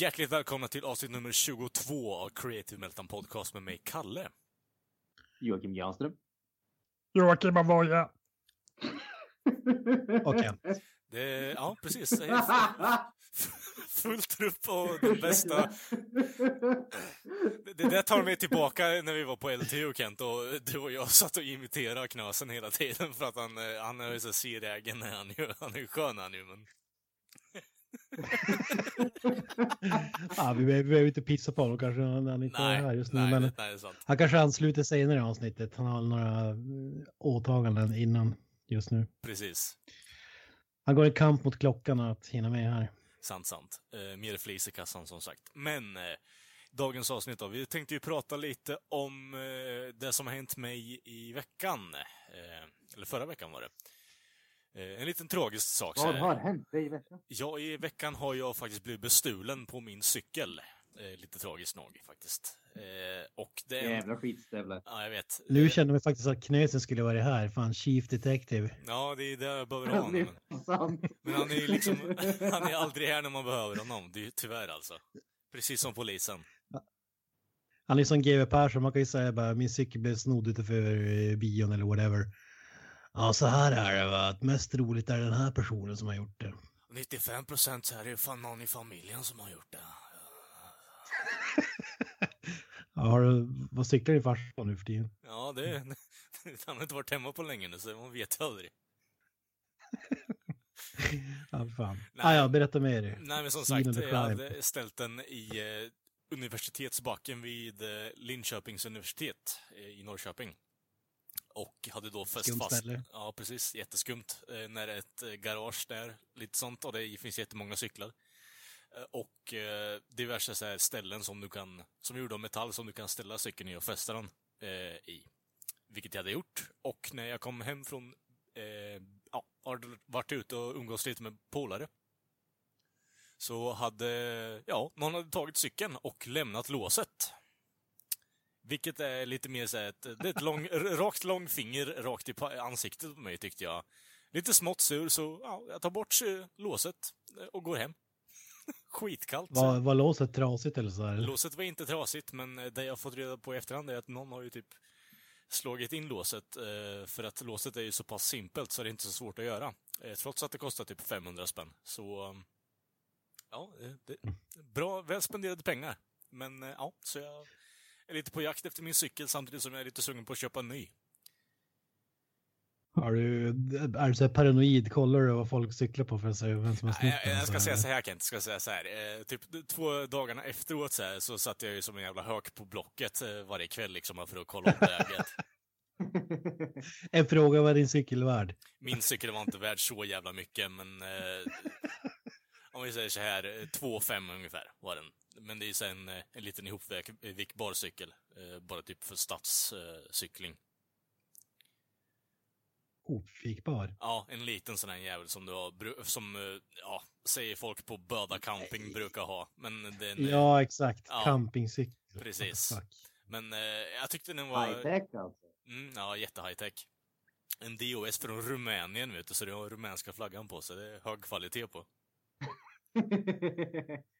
Hjärtligt välkomna till avsnitt nummer 22 av Creative Meltdown Podcast med mig, Kalle. Joakim Granström. Joakim Avoya. Okej. Det, ja, precis. Det är fullt trupp och den bästa... Det där tar mig tillbaka när vi var på LTO, Kent, och du och jag satt och imiterade Knösen hela tiden för att han, eh, han är ju så sirägen när han, ju- han är ju skön han ju, men... ja, vi behöver inte pissa på honom kanske när han inte är här just nu. nej, men nej, han kanske ansluter senare i avsnittet. Han har några eh, åtaganden innan just nu. Precis. Han går i kamp mot klockan att hinna med här. Sant, sant. Eh, mer flis i kassan som sagt. Men eh, dagens avsnitt då. Vi tänkte ju prata lite om eh, det som har hänt mig i veckan. Eh, eller förra veckan var det. Eh, en liten tragisk sak. Vad har hänt dig i veckan? Ja, i veckan har jag faktiskt blivit bestulen på min cykel. Eh, lite tragiskt nog faktiskt. Eh, och det är... Jävla skitstövlar. Ja, jag vet. Nu känner vi faktiskt att Knösen skulle vara här. Fan, Chief Detective. Ja, det är det jag behöver ha Det honom. är sant. Men han är ju liksom... Han är aldrig här när man behöver honom. Det är tyvärr alltså. Precis som polisen. Han är som GW Persson. Man kan ju säga bara min cykel blev snodd utanför bion eller whatever. Ja, så här är det va. Att mest roligt är den här personen som har gjort det. 95 procent så är det fan någon i familjen som har gjort det. Ja, har du, vad cyklar din farsa nu för tiden? Ja, det... Han har inte varit hemma på länge nu, så man vet ju aldrig. Ja, fan. Nej. Ah, ja, berätta mer. Nej, men som sagt, jag hade ställt den i eh, universitetsbacken vid eh, Linköpings universitet eh, i Norrköping. Och hade då fäst Skumt fast... ställe. Ja, precis. Jätteskumt. Eh, när ett eh, garage där, lite sånt, och det finns jättemånga cyklar. Eh, och diverse så här ställen som du kan, som är gjorda av metall, som du kan ställa cykeln i och fästa den i. Vilket jag hade gjort. Och när jag kom hem från, eh, ja, har varit ute och umgås lite med polare. Så hade, ja, någon hade tagit cykeln och lämnat låset. Vilket är lite mer såhär, ett, det är ett lång, rakt långfinger rakt i ansiktet på mig tyckte jag. Lite smått sur, så ja, jag tar bort eh, låset eh, och går hem. Skitkallt. så. Var, var låset trasigt eller så? Här? Låset var inte trasigt, men eh, det jag fått reda på i efterhand är att någon har ju typ slagit in låset, för att låset är ju så pass simpelt så det är inte så svårt att göra. Trots att det kostar typ 500 spänn. Så, eh, ja, det, bra, väl spenderade pengar. Men ja, så jag är lite på jakt efter min cykel samtidigt som jag är lite sugen på att köpa en ny. Har du, är du så paranoid? Kollar du vad folk cyklar på för att se vem som har snott Jag, jag ska Så säga så här Kent, ska säga så här. Eh, typ två dagarna efteråt så, här, så satt jag ju som en jävla hök på Blocket eh, varje kväll liksom för att kolla om läget. En fråga, vad är din cykel värd? Min cykel var inte värd så jävla mycket, men... Eh, om vi säger så här, eh, 2,5 ungefär var den. Men det är ju så en, eh, en liten ihopvikbar cykel. Eh, bara typ för stadscykling. Ofikbar. Ja, en liten sån här jävel som du har, som, eh, ja, säger folk på Böda camping brukar ha. Men den, eh, Ja, exakt. Ja. Campingcykel. Precis. Fuck? men eh, jag tyckte den var... High-tech alltså. Mm, ja, jätte-high-tech. En DOS från Rumänien, vet du, så det har rumänska flaggan på sig. Det är hög kvalitet på.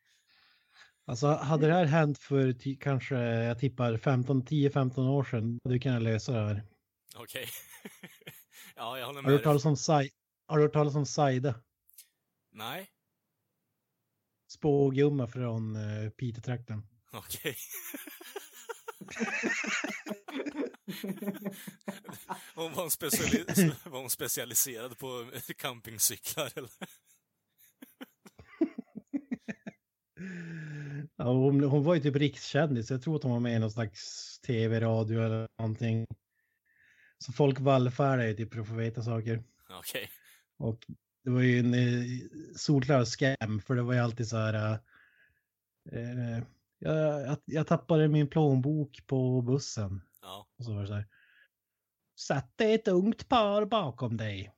Alltså, hade det här hänt för ty- kanske, jag tippar 15, 10-15 år sedan, hade du kunnat lösa det här. Okej. ja, jag håller Har du med. hört dig. talas om, Sai- har du hört talas om Saida? Nej, Spågumma från uh, Piteå-trakten. okej. hon var, en speciali- var hon specialiserad på campingcyklar, eller? Ja, hon, hon var ju typ rikskändis. Jag tror att hon var med i någon slags tv-radio eller någonting. Så folk vallfärdar ju typ för att få veta saker. Okej. Och det var ju en eh, solklar scam för det var ju alltid så här. Eh, eh, jag, jag, jag tappade min plånbok på bussen. Ja. Och så var det så här. Satt det ett ungt par bakom dig?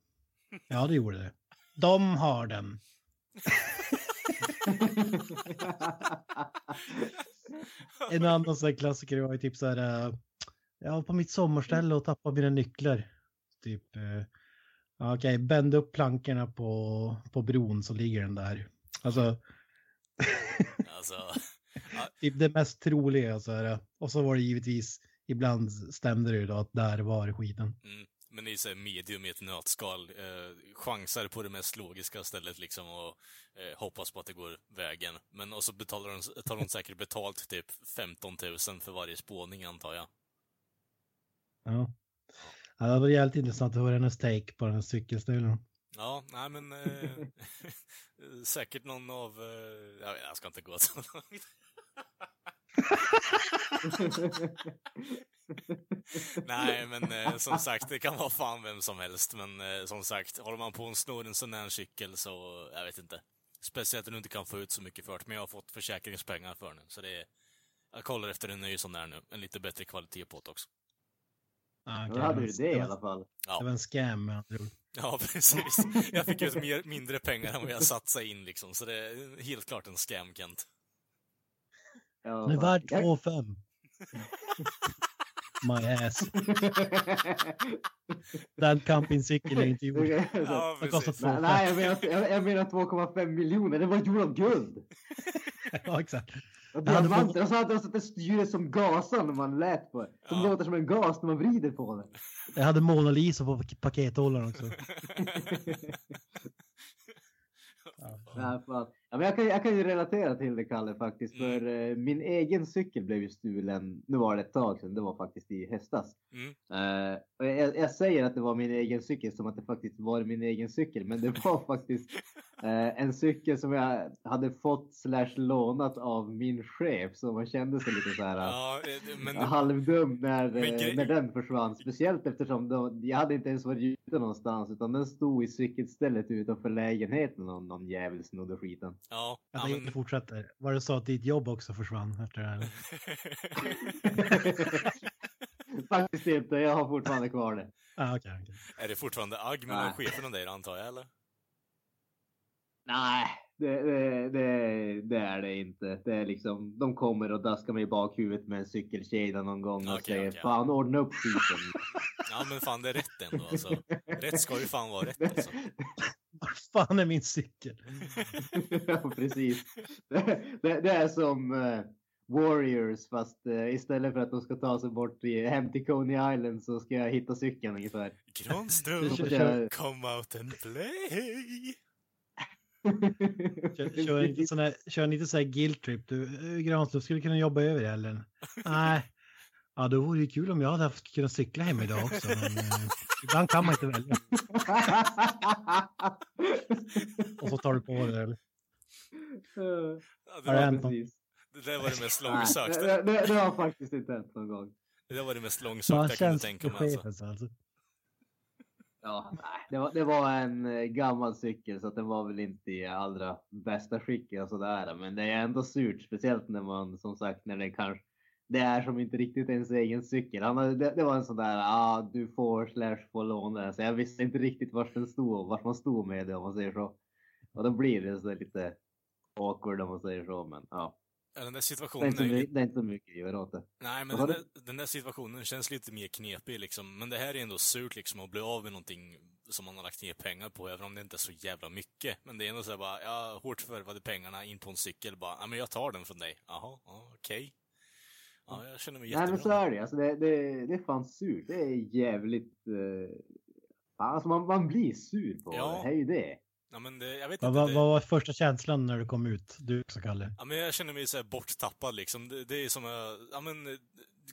Ja, det gjorde det. De har den. En annan sån klassiker var ju typ så här. eh, Jag var på mitt sommarställe och tappade mina nycklar. Typ. eh, Okej, bänd upp plankorna på, på bron så ligger den där. Alltså, Alltså, typ det mest troliga så här. Och så var det givetvis, ibland stämde det ju då att där var skiten. mm. Men det är så medium i ett nötskal. Eh, chansar på det mest logiska stället liksom och eh, hoppas på att det går vägen. Men och så betalar de, tar de säkert betalt typ 15 000 för varje spåning antar jag. Ja. ja det var jävligt intressant att höra hennes take på den här cykelstilen. Ja, nej men eh, säkert någon av, eh, jag, vet, jag ska inte gå så långt. Nej, men eh, som sagt, det kan vara fan vem som helst. Men eh, som sagt, håller man på och snor en sån här cykel så, jag vet inte. Speciellt om du inte kan få ut så mycket för det, men jag har fått försäkringspengar för den. Så det är, jag kollar efter en ny sån där nu. En lite bättre kvalitet på det också. Ah, Då hade du det i var- alla fall. Det var en scam med andra ord. Ja, precis. Jag fick ut mer, mindre pengar än vad jag satsade in liksom, så det är helt klart en scam, Kent. Ja, Den är värd jag- 2 5. My ass. Den campingcykeln är inte gjord. Ja, Den kostar precis. 2 Nej, 5. nej, jag menar, jag, jag menar 2,5 miljoner. Det var gjord av guld. Ja, exakt. Och diamanter. Och så hade de satt ett styre som gasar när man lät på det. Som Ja. låter som en gas när man vrider på det. Jag hade Mona Lisa på pak- pakethållaren också. Nej, fan. Ja, men jag, kan, jag kan ju relatera till det Kalle faktiskt. Mm. För eh, min egen cykel blev ju stulen. Nu var det ett tag sedan. Det var faktiskt i höstas. Mm. Eh, och jag, jag säger att det var min egen cykel som att det faktiskt var min egen cykel. Men det var faktiskt eh, en cykel som jag hade fått slash lånat av min chef. Så man kände sig lite så här. Ja, eh, men halvdum när, Men eh, när den försvann. Speciellt eftersom då, jag hade inte ens varit ute någonstans utan den stod i cykelstället utanför lägenheten och någon jävel snodde skiten. ja, Jag ja tänkte men, fortsätta. Var det så att ditt jobb också försvann efter det här? Faktiskt inte, jag har fortfarande kvar det. Ah, okej, okej. är det fortfarande agg mellan chefen och dig antar jag, eller? Nej, det, det, det, det är det inte. Det är liksom, de kommer och daskar mig i bakhuvudet med en cykelkedja någon gång och Okej, säger okej. fan ordna upp skiten. Ja, men fan, det är rätt ändå alltså. Rätt ska ju fan vara rätt alltså. Var fan är min cykel? ja, precis. Det, det, det är som eh, Warriors fast eh, istället för att de ska ta sig bort i, hem till Coney Island så ska jag hitta cykeln ungefär. Granström, come out and play! Kör, kör, inte sån här, kör inte så här guilt trip. Du, eh, Granström skulle kunna jobba över helgen. Nej. Ja, då vore det kul om jag hade haft kunnat cykla hem idag också. Men, eh, ibland kan man inte välja. Och så tar du på det. Eller? Ja, Har det, det var, hänt? Precis. det där var det mest Nej, långsökta. det, det, det har faktiskt inte hänt någon gång. Det där var det mest långsökta jag kunde tänka mig alltså. alltså. Ja, nej, det, var, det var en eh, gammal cykel så att den var väl inte i allra bästa skick och sådär. Men det är ändå surt, speciellt när man som sagt när det kanske det är som inte riktigt ens egen cykel. Han, hade- det, det var en sån där, ah, du får slash får låna den. Så jag visste inte riktigt vart den stod, vart man stod med det om man säger så. Och då blir det så lite awkward om man säger så. Men ja, Ja, den där det är situationen inte, är ju my- lite... det är inte så mycket att göra åt det. Nej, men den där, den där situationen känns lite mer knepig liksom. Men det här är ändå surt liksom att bli av med någonting som man har lagt ner pengar på, även om det inte är så jävla mycket. Men det är ändå så här bara, ja, hårt förvärvade pengarna in på en cykel, bara, ja men jag tar den från dig. Jaha, ja, okej. Ja, jag känner mig Nej men så jättebra. är det. Alltså, det, det, det är fan surt. Det är jävligt... Eh, alltså man, man blir sur på Ja. det. Det är ju det. Ja, men det, jag vet Vad, inte. vad, vad var första känslan när du kom ut? Du också, Kalle? Ja, men jag känner mig så här borttappad liksom. Det, det är som, ja men,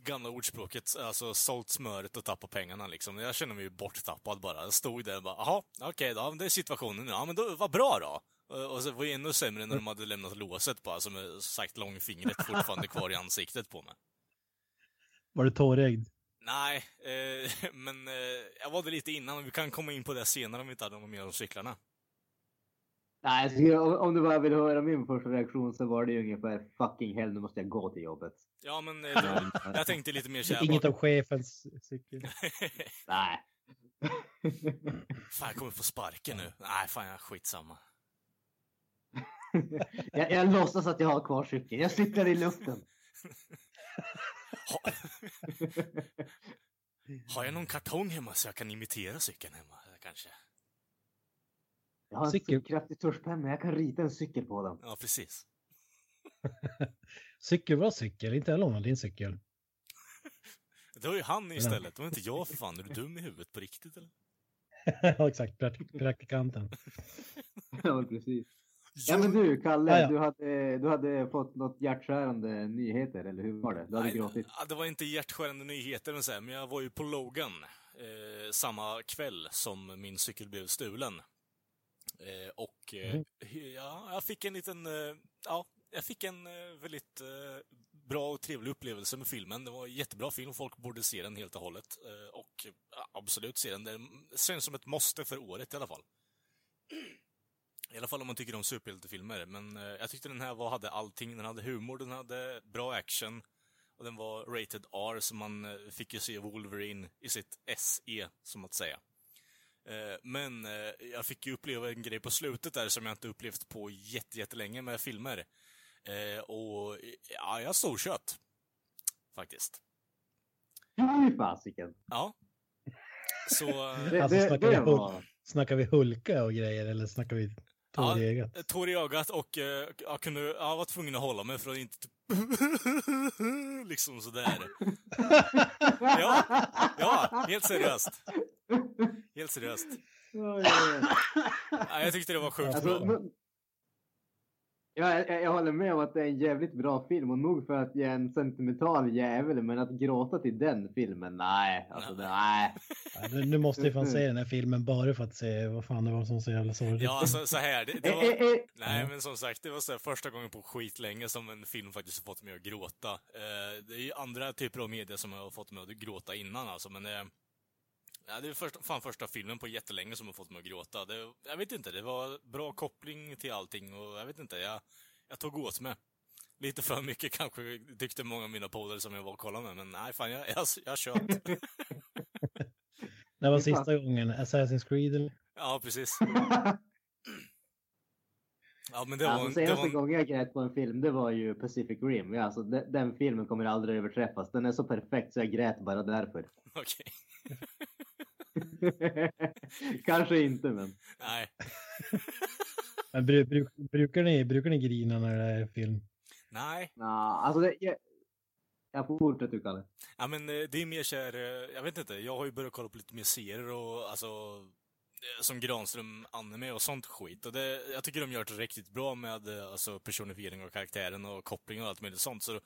gamla ordspråket, alltså sålt smöret och tappat pengarna liksom. Jag känner mig borttappad bara. Jag stod där och bara, jaha, okej då, det är situationen nu. Ja men då, vad bra då. Och- så var det ännu sämre när de hade lämnat låset bara, som sagt långfingret fortfarande kvar i ansiktet på mig. Var du tårögd? Nej, eh, men eh, jag var det lite innan, och vi kan komma in på det senare om vi inte hade något mer om cyklarna. Nej, om, du bara vill höra min första reaktion så var det ju ungefär fucking hell, nu måste jag gå till jobbet. Ja, men eh, det, jag tänkte lite mer såhär... Inget av chefens cykel. Nej. Fan, jag kommer få sparken nu. Nej, fan, jag skitsamma. jag, jag låtsas att jag har kvar cykeln. Jag cyklar i luften. Ha, har jag någon kartong hemma så jag kan imitera cykeln hemma? Kanske. Jag har en Cykel. kraftig tuschpenna, jag kan rita en cykel på den. Ja, precis. Cykel var cykel, inte jag lånade din cykel. Det var ju han istället. Det var inte jag för fan. Är du dum i huvudet på riktigt eller? ja, exakt. Praktik praktikanten. ja, precis. Ja men du Kalle, Ja, ja. Du, hade, du hade fått något hjärtskärande nyheter, eller hur var det? Du hade Nej, gråtit. det var inte hjärtskärande nyheter, men, så men jag var ju på Logan eh, samma kväll som min cykel blev stulen. Eh, och eh, Mhm. ja, jag fick en liten, eh, ja, jag fick en eh, väldigt bra och trevlig upplevelse med filmen. Det var en jättebra film, folk borde se den helt och hållet. Och absolut se den. Det känns som ett måste för året i alla fall. I alla fall om man tycker om superhjältefilmer. Men jag tyckte den här var, hade allting. Den hade humor, den hade bra action. Och den var rated R, så man fick ju se Wolverine i sitt SE, som att säga. Eh, Men eh, jag fick ju uppleva en grej på slutet där som jag inte upplevt på jätte- jättelänge med filmer. Eh, Och ja, jag storköt. Faktiskt. Fy fasiken. Ja. Så... Det, Alltså, det, snackar vi det hull- var... Snackar vi Hulka och grejer eller snackar vi tår i ögat? tår i ögat och jag, kunde, jag var tvungen att hålla mig för att inte typ liksom sådär. Ja, ja, helt seriöst. Helt seriöst. Ja, jag tyckte det var sjukt Alltså, bra. Ja, jag, jag håller med om att det är en jävligt bra film och nog för att jag är en sentimental jävel men att gråta till den filmen, nej. Alltså, Nej. det, nej. Ja, nu, nu måste jag fan se den här filmen bara för att se vad fan det var som så jävla sorgligt. Ja, alltså så här. Det, det Eh, var, eh, eh, nej, men som sagt, det var så här, första gången på skitlänge som en film faktiskt har fått mig att gråta. Eh, det är ju andra typer av media som har fått mig att gråta innan alltså, men eh, Ja, det är först, fan första filmen på jättelänge som har fått mig att gråta. Det, jag vet inte, det var bra koppling till allting och jag vet inte, jag, jag tog åt mig. Lite för mycket kanske, tyckte många av mina polare som jag var och kollade med, men nej fan, jag, jag, jag köpt. Det var sista gången Assassin's Creed eller? Ja, precis. Ja, men det var, alltså, var senaste en, gången jag grät på en film, det var ju Pacific Rim. Ja, alltså, de, den filmen kommer aldrig överträffas. Den är så perfekt så jag grät bara därför. Okej. Kanske inte, men. Nej. Men bru, bru, brukar, ni, brukar ni grina när det är film? Nej. Nah, alltså det, jag, jag får fortsätta du Kalle. Ja, men eh, det är mer kär, eh, jag vet inte, jag har ju börjat kolla på lite mer serier och alltså eh, som Granström anime och sånt skit. Och det, jag tycker de gör det riktigt bra med alltså, personifiering av karaktären och koppling och allt möjligt sånt. Så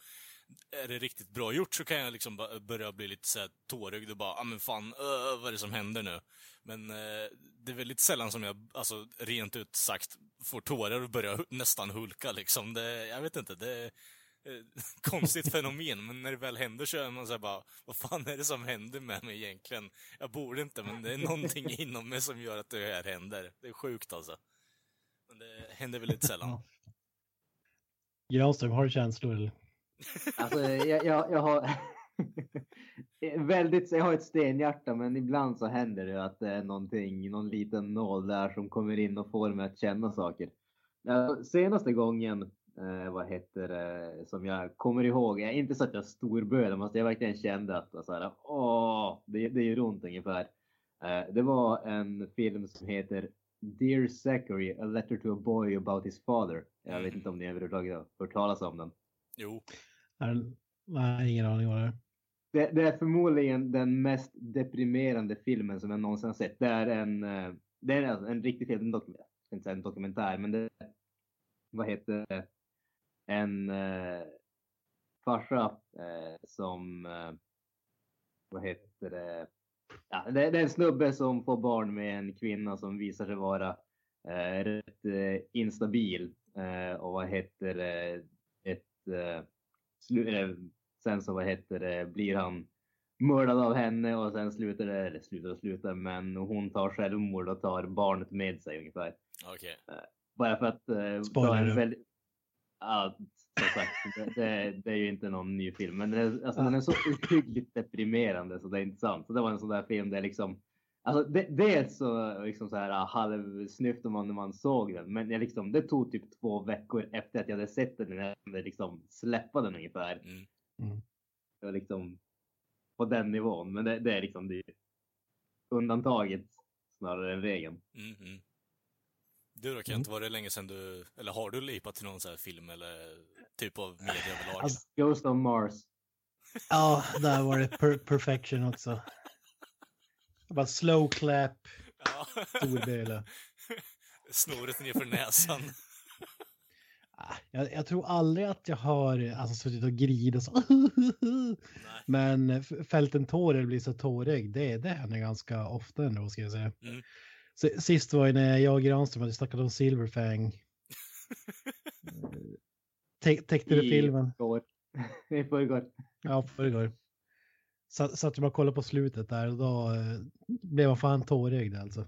är det riktigt bra gjort så kan jag liksom börja bli lite så här tårögd och bara, ja ah, men fan, öh, vad är det som händer nu? Men eh, det är väldigt sällan som jag, alltså rent ut sagt, får tårar och börjar nästan hulka liksom. Det, jag vet inte, det är eh, konstigt fenomen, men när det väl händer så är man så här bara, vad fan är det som händer med mig egentligen? Jag borde inte, men det är någonting inom mig som gör att det här händer. Det är sjukt alltså. Men det händer väldigt sällan. Granström, har du känslor eller? Alltså, jag, jag, jag har... Väldigt, jag har ett stenhjärta men ibland så händer det att det är någonting, någon liten nål där som kommer in och får mig att känna saker. Senaste gången, eh, vad heter det, som jag kommer ihåg, jag, inte så att jag storbölade men jag verkligen kände att så här, åh, det, det gör ont ungefär. Eh, det var en film som heter Dear Zachary, A Letter to a Boy About His Father. Jag vet inte om ni överhuvudtaget har hört talas om den. Jo. Är- Nej, ingen aning vad det är. Det, det är förmodligen den mest deprimerande filmen som jag någonsin har sett. Det är en, eh, det är en riktigt en dokumentär, inte en dokumentär, men det är, vad heter det, en eh, farsa eh, som, eh, vad heter det, ja, det, det är en snubbe som får barn med en kvinna som visar sig vara eh, rätt eh, instabil eh, och vad heter det, ett eh, sen så vad heter det, blir han mördad av henne och sen slutar det, eller slutar och slutar, men hon tar självmord och tar barnet med sig ungefär. Okej. Bara för att... Eh, Spoiler du. väldigt- Ja, som sagt, det, det, det är ju inte någon ny film, men är, alltså, den är så ohyggligt deprimerande så det är inte sant. Så det var en sån där film där liksom, alltså det, dels så liksom så här halvsnyftade man när man såg den, men jag liksom, det tog typ två veckor efter att jag hade sett den när jag liksom släppa den ungefär. Mm. Mm. Det var liksom på den nivån, men det, det är liksom det är undantaget snarare än regeln. Mm, mm. Du då Kent, var det länge sedan du, eller har du lipat till någon sån här film eller typ av media överlag? Alltså, Ghost on Mars. Ja, där var det per perfection också. Bara slow clap, ja. storböle. Snoret nerför näsan. Ah, Jag, jag tror aldrig att jag har alltså, suttit och gridit och så. Nej. Men f- fällt en tår eller blir så tårig, det, det händer ganska ofta ändå ska jag säga. Mm. S- Sist var ju när jag och Granström hade snackat om Silverfang. Te- Täckte du filmen? I förrgår. Ja, förrgår. Satt satt jag bara och kollade på slutet där och då eh, blev jag fan tårögd alltså.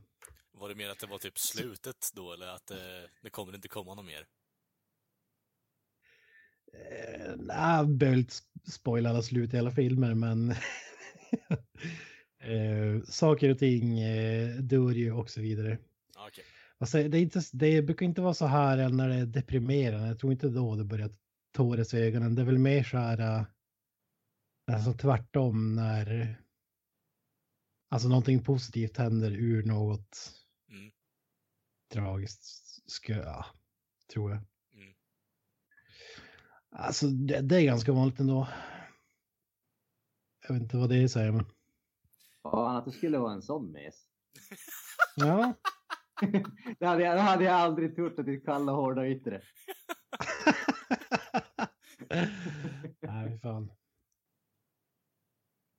Var det mer att det var typ slutet då, eller att det, det kommer inte komma något mer? Eh, nej, jag behöver inte spoila alla slut i alla filmer, men eh, saker och ting eh, dör ju och så vidare. Okej. Alltså, det, är inte, det brukar inte vara så här när det är deprimerande. Jag tror inte då det börjar tåras i ögonen. Det är väl mer så här, eh, alltså tvärtom när alltså någonting positivt händer ur något Mm. tragiskt, ska, ja, tror jag. Mm. Alltså det, det är ganska vanligt ändå. Jag vet inte vad det säger men. Fan att det skulle vara en sån mes. Ja, det, hade jag, det hade jag aldrig trott att ditt kalla hårda yttre. nej fan.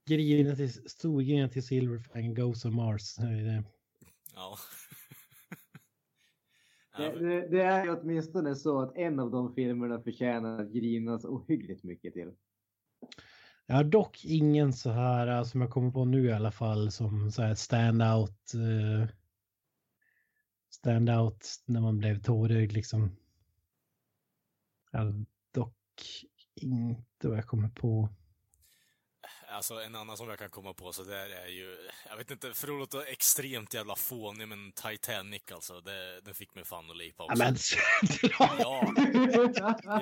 Grina till, storgrina till Silverfang, Ghost of Mars. Det är det. Ja. Det, det, det är ju åtminstone så att en av de filmerna förtjänar att grinas ohyggligt mycket till. Jag har dock ingen så här eh, som jag kommer på nu i alla fall som så här standout. Uh, standout när man blev tårögd liksom. Jag har dock inte vad jag kommer på. Alltså en annan som jag kan komma på så där är ju, jag vet inte, för att låta extremt jävla fånig, men Titanic alltså, det, den fick mig fan att lipa också. men, Ja,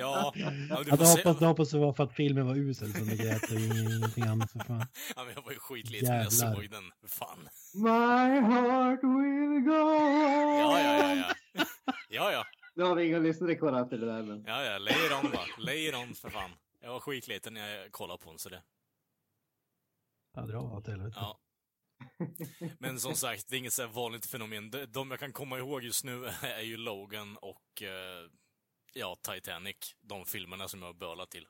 ja. ja du jag får se. hoppas, jag hoppas det var för att filmen var usel som det grät och ing- ingenting annat för fan. Ja, men jag var ju skitliten när jag såg den. Fan. My heart will go on. Ja, ja, ja, ja. Ja, ja. Nu har vi inga lyssnare kvar till det där men. Ja, ja. Lay it on va. Lay it on för fan. Jag var skitliten när jag kollade på den så det. Ja, dra åt helvete. Ja. Men som sagt, det är inget så här vanligt fenomen. De, de jag kan komma ihåg just nu är ju Logan och eh, ja, Titanic. De filmerna som jag har bölat till.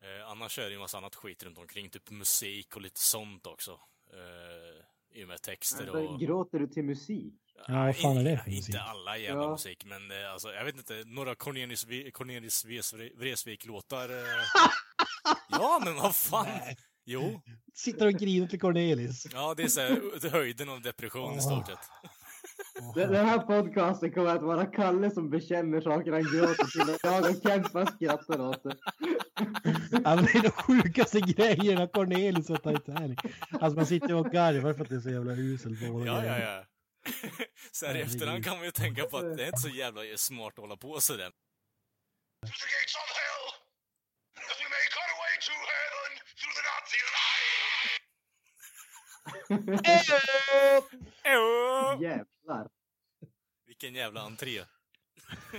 Eh, annars är det ju en massa annat skit runt omkring, typ musik och lite sånt också. Eh, I och med texter och... Gråter du till musik? Ja, vad fan är det för Inte musik? alla jävla Ja. musik, men eh, alltså, jag vet inte, några Cornelis, Cornelis Vreeswijk-låtar. Eh... ja, men vad fan! Nej. Jo, Sitter och griner till Cornelis. ja, det är så här, höjden av depression i stort sett. Den, den här podcasten kommer att vara Kalle som bekänner saker han gråter till och jag och bara skrattar åt det. Men det är de sjukaste grejerna, Cornelis och Titanic. Alltså man sitter och garvar för att det är så jävla uselt. på Ja, ja, ja. Så här i efterhand kan man ju tänka på att det är inte så jävla smart att hålla på sådär. Jävlar. Vilken jävla entré.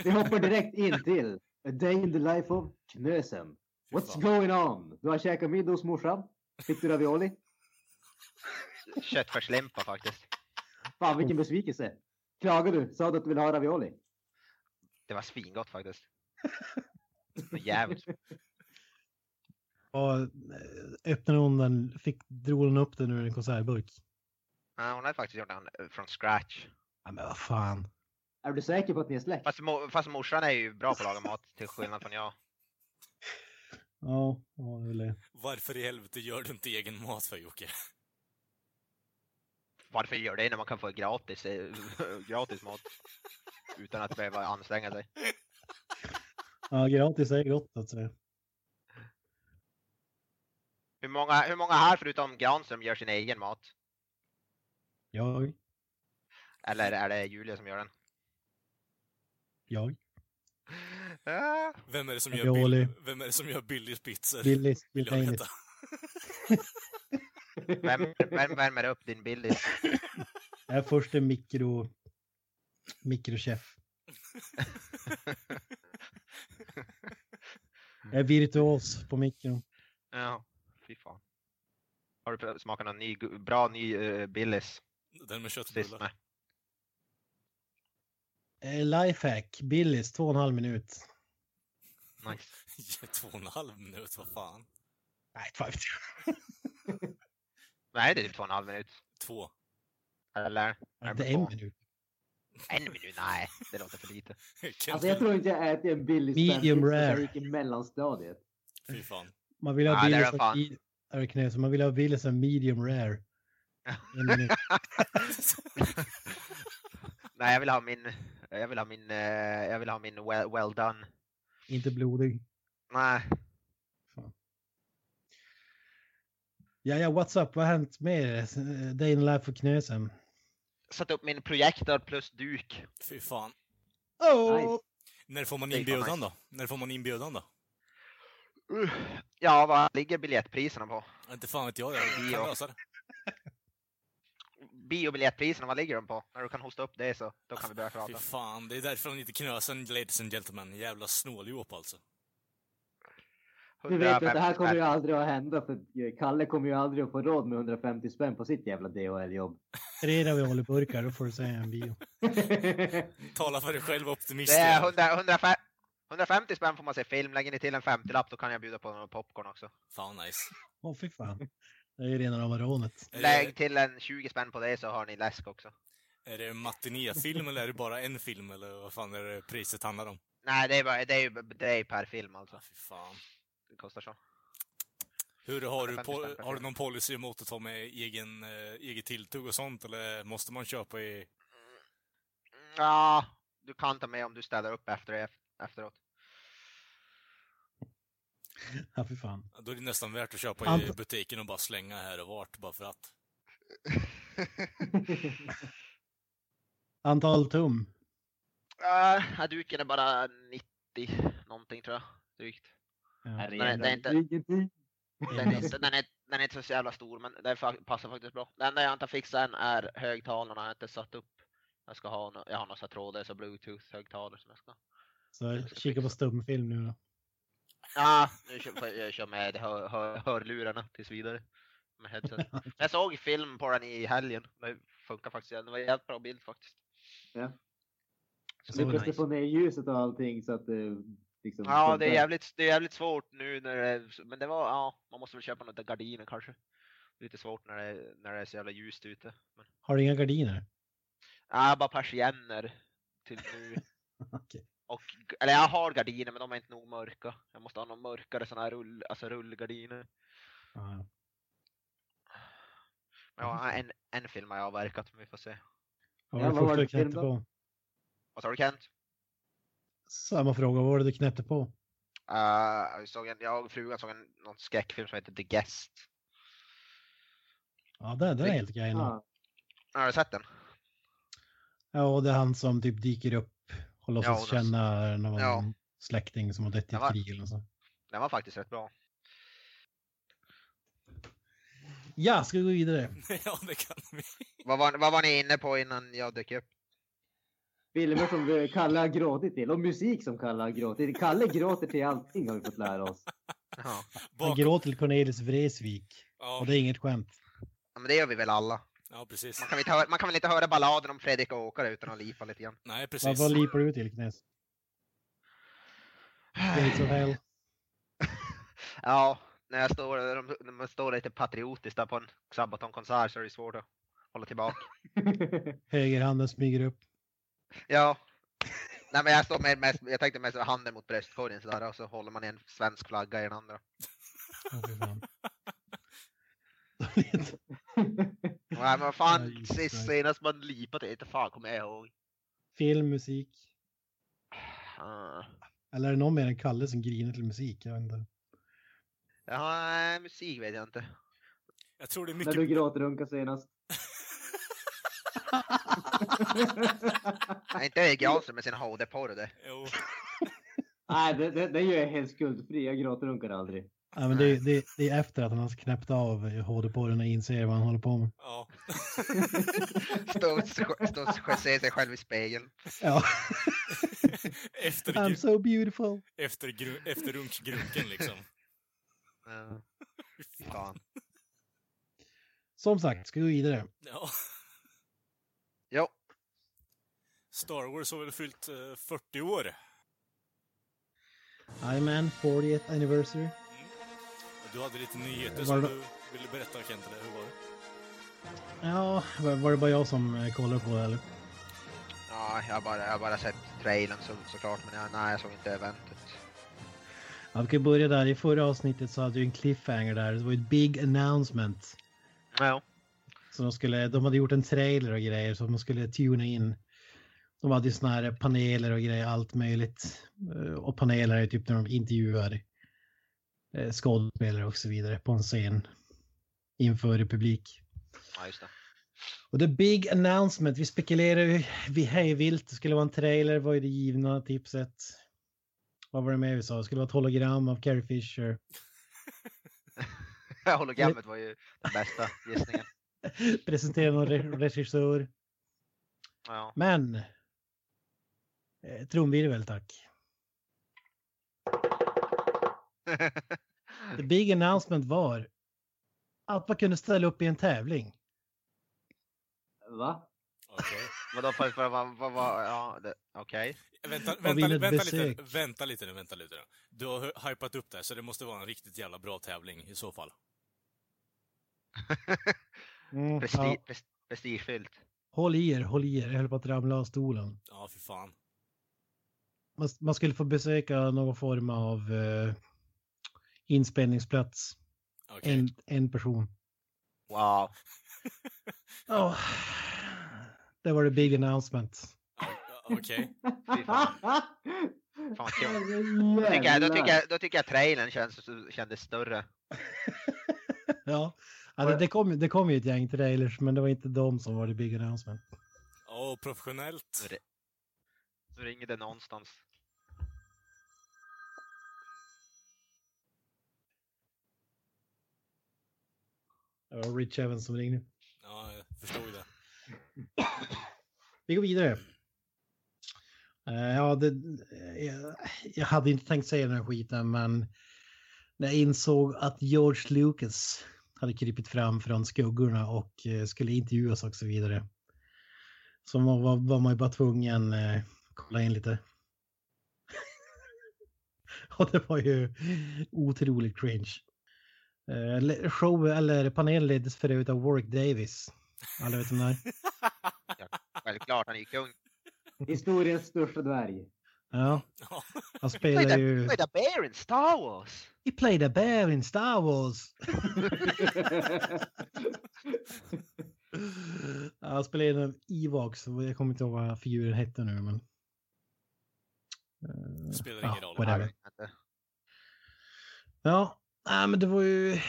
Vi hoppar direkt in till A Day in the Life of Knösen. What's going on? Du har käkat middag hos morsan? Fick du ravioli? Köttfärslimpa faktiskt. Fan vilken besvikelse. Klagade du? Sa du att du ville ha ravioli? Det var svingott faktiskt. Jävligt. Och eh, öppnade hon den, fick, drog hon upp den ur en konservburk. Ja, hon hade faktiskt gjort den eh, från scratch. Ja, men vad fan. Är du säker på att ni är släkt? Fast, mo- fast morsan är ju bra på att laga mat till skillnad från jag. Ja, ja det är väl det. Varför i helvete gör du inte egen mat för Jocke? Varför gör det när man kan få gratis, eh, gratis mat? Utan att behöva anstränga sig. Ja, gratis är gott att säga. Hur många, hur många här förutom Granström gör sin egen mat? Jag, Eller är det Julia som gör den? jag, Vem är det som gör, bill, vem är det som gör Billys pizzor? Billys, Vill jag veta. Vem, vem värmer upp din Billys? Jag är först en mikro, mikrochef. Jag är virtuos på mikron. Ja, fy fan. Har du smakat någon ny, bra ny uh, Billys Den med köttbullar. Eh, Lifehack, Billys, två och en halv minut. Nice. Två och en halv minut, vad fan. Nej, jag. Nej, det är typ två och en halv minut. Två. Eller? Ja, Är Det är en minut. En minut? Nej, det låter för lite. Alltså jag tror inte jag ätit en billig Medium spänn rare. jag gick i mellanstadiet. Fy fan. Man vill ha det knä, så man vill ha Billys som medium rare. En minut. Nej, jag vill ha min, jag vill ha min, eh, jag vill ha min well, well done. Inte blodig. Nej, Ja, ja, what's up? Vad har hänt med er? Day in the life för Knösen. satt upp min projektor plus duk. Fy fan. Oh! Nice. När får man inbjudan då? När får man inbjudan då? Uh, Ja, vad ligger biljettpriserna på? Inte fan vet jag, jag kan Ja. lösa det. Biobiljettpriserna, vad ligger de på? När du kan hosta upp det så, då kan vi börja Fy prata. fan, det är därför de inte knösen, ladies and gentlemen. Jävla snåljåp alltså. Du vet att det här 150 kommer ju aldrig att hända för Kalle kommer ju aldrig att få råd med 150 spänn på sitt jävla DHL-jobb. Tre ravioliburkar, då får du säga en bio. Tala för dig själv optimist. Det är jävel. 100, 150, 150 spänn får man se film, lägger ni till en 50-lapp då kan jag bjuda på någon popcorn också. Fan nice. Åh fy fan. Det är ju rena rama rånet. Lägg till en 20 spänn på det så har ni läsk också. är det en matinéfilm eller är det bara en film eller vad fan är det priset handlar om? Nej, det är, bara, det är, det är per film alltså. Fy fan. Så. Hur har du, 150 po- spänn per har du någon policy emot att ta med egen, eh, eget tilltugg och sånt eller måste man köpa i... Ja, du kan ta med om du ställer upp efter efteråt. Ja fy fan. Då är det nästan värt att köpa i Ant- butiken och bara slänga här och vart bara för att. Antal tum. Uh, duken är bara 90 någonting tror jag. Drygt. Ja. Det är inte-. Den är, inte, den, är, den är inte så jävla stor men den passar faktiskt bra. Det enda jag inte har fixat än är högtalarna. Jag har inte satt upp. Jag ska ha, jag har några trådlösa bluetooth-högtalare som jag ska. Så kika på stumfilm nu då. Ja, nu kör, jag kör med hör, hör, hörlurarna tills vidare. Med headset. Jag såg film på den i helgen. Det funkar faktiskt. Det var en jävligt bra bild faktiskt. Ja. Så Lyckas nice. du få ner ljuset och allting så att det liksom Ja, det är jävligt, det är jävligt svårt nu när det men det var, ja, man måste väl köpa några gardiner kanske. Lite svårt när det, är- när det är så jävla ljust ute. Men, Har du inga gardiner? ja, bara persienner till nu. Okej. Och, eller jag har gardiner men de är inte nog mörka. Jag måste ha någon mörkare sådana här rull, alltså rullgardiner. Ja. Men ja, en, en film har jag avverkat, men vi får se. Vad Ja, var det vad var första du det för film då? på? Vad sa du Kent? Samma fråga, vad var det du knäppte på? Uh, jag, såg en, jag och frugan såg en någon skräckfilm som heter The Guest. Ja, det, det är helt okej. Ja. Ja, Har du sett den? Ja, och det är han som typ dyker upp och låtsas Ja, känna någon Ja. släkting som har dött i Det ett var- krig eller så. Den var faktiskt rätt bra. Ja, ska vi gå vidare? ja, det kan vi. Vad var, vad var ni inne på innan jag dök upp? Filmer som eh, Kalle har gråtit till och musik som Kalle har gråtit till. Kalle gråter till allting har vi fått lära oss. Ja. Han Bakom... gråter till Cornelis Vreeswijk. Ja, Och det är inget skämt. ja, men det gör vi väl alla. ja, precis. Man kan, väl inte höra, man kan väl inte höra balladen om Fredrik och Åkare utan att lipa lite grann. Nej, Vad, precis. vad lipar du till Knäs? Gates of Hell? Ja, när jag står, när man står lite patriotiskt där på en Sabaton-konsert så är det svårt att hålla tillbaka. Högerhanden smyger upp. Ja. Nej men jag står med, med jag tänkte med så handen mot bröstkorgen sådär och så håller man i en svensk flagga i den andra. Nej men vad fan, sist senast man lipat det, inte fan kommer jag ihåg. Film, musik. Ah. Eller är det någon mer än Kalle som griner till musik? Jag vet inte. Ja, nej, musik vet jag inte. Jag tror det är När mycket... du gråtrunka senast. Nej, inte Erik Jansson med sin HD-porr det. Jo. Nej, det, det, det gör jag helt skuldfri. Jag gråtrunkar aldrig. Ja, men det, det, det är efter att han har knäppt av HD-porren och inser vad han håller på med. Ja. Stå och stå och se sig själv i spegeln. Ja. Efter, I'm gru... so beautiful. efter, efter runkgrunken liksom. Ja. Fan. Som sagt, ska vi gå vidare. Ja. Jo, Star Wars har väl fyllt eh, 40 år. Jajamän, 40th anniversary. Du hade lite nyheter Var som det- du ville berätta Kent, eller hur var det? Ja, var, var det bara jag som eh, kollade på det eller? ja, jag har bara, jag har bara sett trailern så, såklart, men jag, nej, jag såg inte eventet. Ja, vi kan börja där. I förra avsnittet så hade vi en cliffhanger där. Det var ett big announcement. Ja, Så de, skulle, de hade gjort en trailer och grejer som de skulle tuna in. De hade ju såna här paneler och grejer, allt möjligt. Eh, Och paneler är typ när de intervjuar eh, skådespelare och så vidare på en scen inför publik. ja just det. Och the big announcement, vi spekulerar ju vi hej vilt, det skulle vara en trailer, vad är det givna tipset? Vad var det mer vi sa? Det skulle vara ett hologram av Carrie Fisher. Hologrammet var ju den bästa gissningen. Presentera någon re- regissör. Ja. Men. Eh, trumvirvel tack. The big announcement var att man kunde ställa upp i en tävling. Va? Okej. Vadå, för, för, vad, vad, vad, ja, okej. Vänta, Och vänta, vänta, ett lite, vänta lite nu, vänta lite nu. Du har hy- hypat upp det, här, så det måste vara en riktigt jävla bra tävling i så fall. Mm, Presti, ja. pres- Prestigefyllt. Håll i er, håll i er. Jag höll på att ramla av stolen. Ja, för fan. Man, man skulle få besöka någon form av eh, inspelningsplats. Okej. En, en person. Wow. Ja, det var det big announcement. Okej. Fan. Kul. Då tycker, jag, då, tycker jag, då tycker jag trailern känns, kändes större. Ja, ja det, kom, det kom ju ett gäng trailers, men det var inte de som var det big announcement. Åh, professionellt. Nu ringer det någonstans. Det var Rich Evans som ringde. Ja, jag förstår ju det. Vi går vidare. Eh, ja, det, jag, jag hade inte tänkt säga den här skiten, men när jag insåg att George Lucas hade krypit fram från skuggorna och eh, skulle intervjuas och så vidare. Så var, var, var man ju bara tvungen eh, kolla in lite. och det var ju otroligt cringe. Eh, le- show, eller panelen leddes för övrigt av Warwick Davis. Alla vet vem det är? Självklart, han är ju kung. Historiens största dvärg. Ja, Ja. han spelar ju... play the bear in Star Wars! He played a bear in Star Wars. Ja, han spelar en av Evox. Jag kommer inte ihåg vad figuren hette nu, men... Eh, Spelar ja, ingen roll. whatever. Ja, nej, men det var ju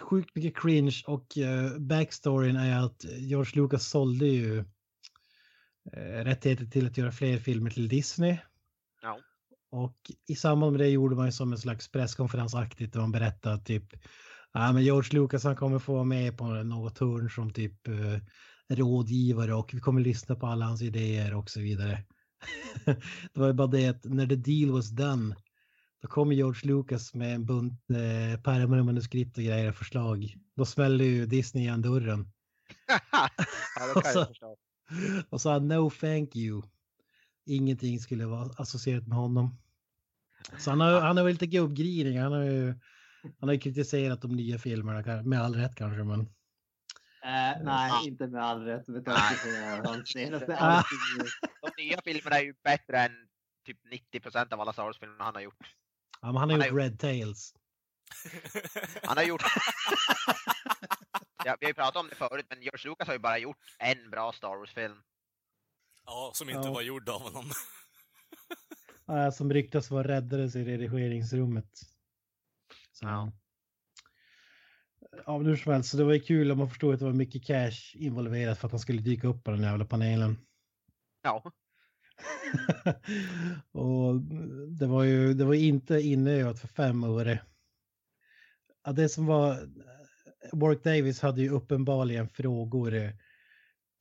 sjukt mycket cringe och uh, backstoryn är att George Lucas sålde ju uh, rättigheter till att göra fler filmer till Disney. Ja. Och i samband med det gjorde man ju som en slags presskonferensaktigt där man berättade typ Ja, men George Lucas han kommer få vara med på något hörn som typ eh, rådgivare och vi kommer lyssna på alla hans idéer och så vidare. det var ju bara det att när the deal was done då kom George Lucas med en bunt eh, pärmar och manuskript och grejer och förslag. Då smällde ju Disney igen dörren. ja, kan Så-. Och sa no thank you. Ingenting skulle vara associerat med honom. Så han har, han har väl lite gubbgrinig. Han har ju han har ju kritiserat de nya filmerna, med all rätt kanske. Men Eh, nej, inte med all rätt med tanke på hans senaste Ah. De nya filmerna är ju bättre än typ 90% av alla Star Wars-filmer han har gjort. Ja, men han har Han gjort har Red Tails. Han har gjort... Ja, vi har ju pratat om det förut, men George Lucas har ju bara gjort en bra Star Wars-film. Ja, som inte Ja. var gjord av honom. Ja, som ryktas vara räddades i redigeringsrummet. Så. Ja. Ja, men hur som helst, så det var ju kul om man förstod att det var mycket cash involverat för att han skulle dyka upp på den jävla panelen. Ja. och det var ju det var inte inövat för fem öre. Ja, det som var, Warwick Davis hade ju uppenbarligen frågor,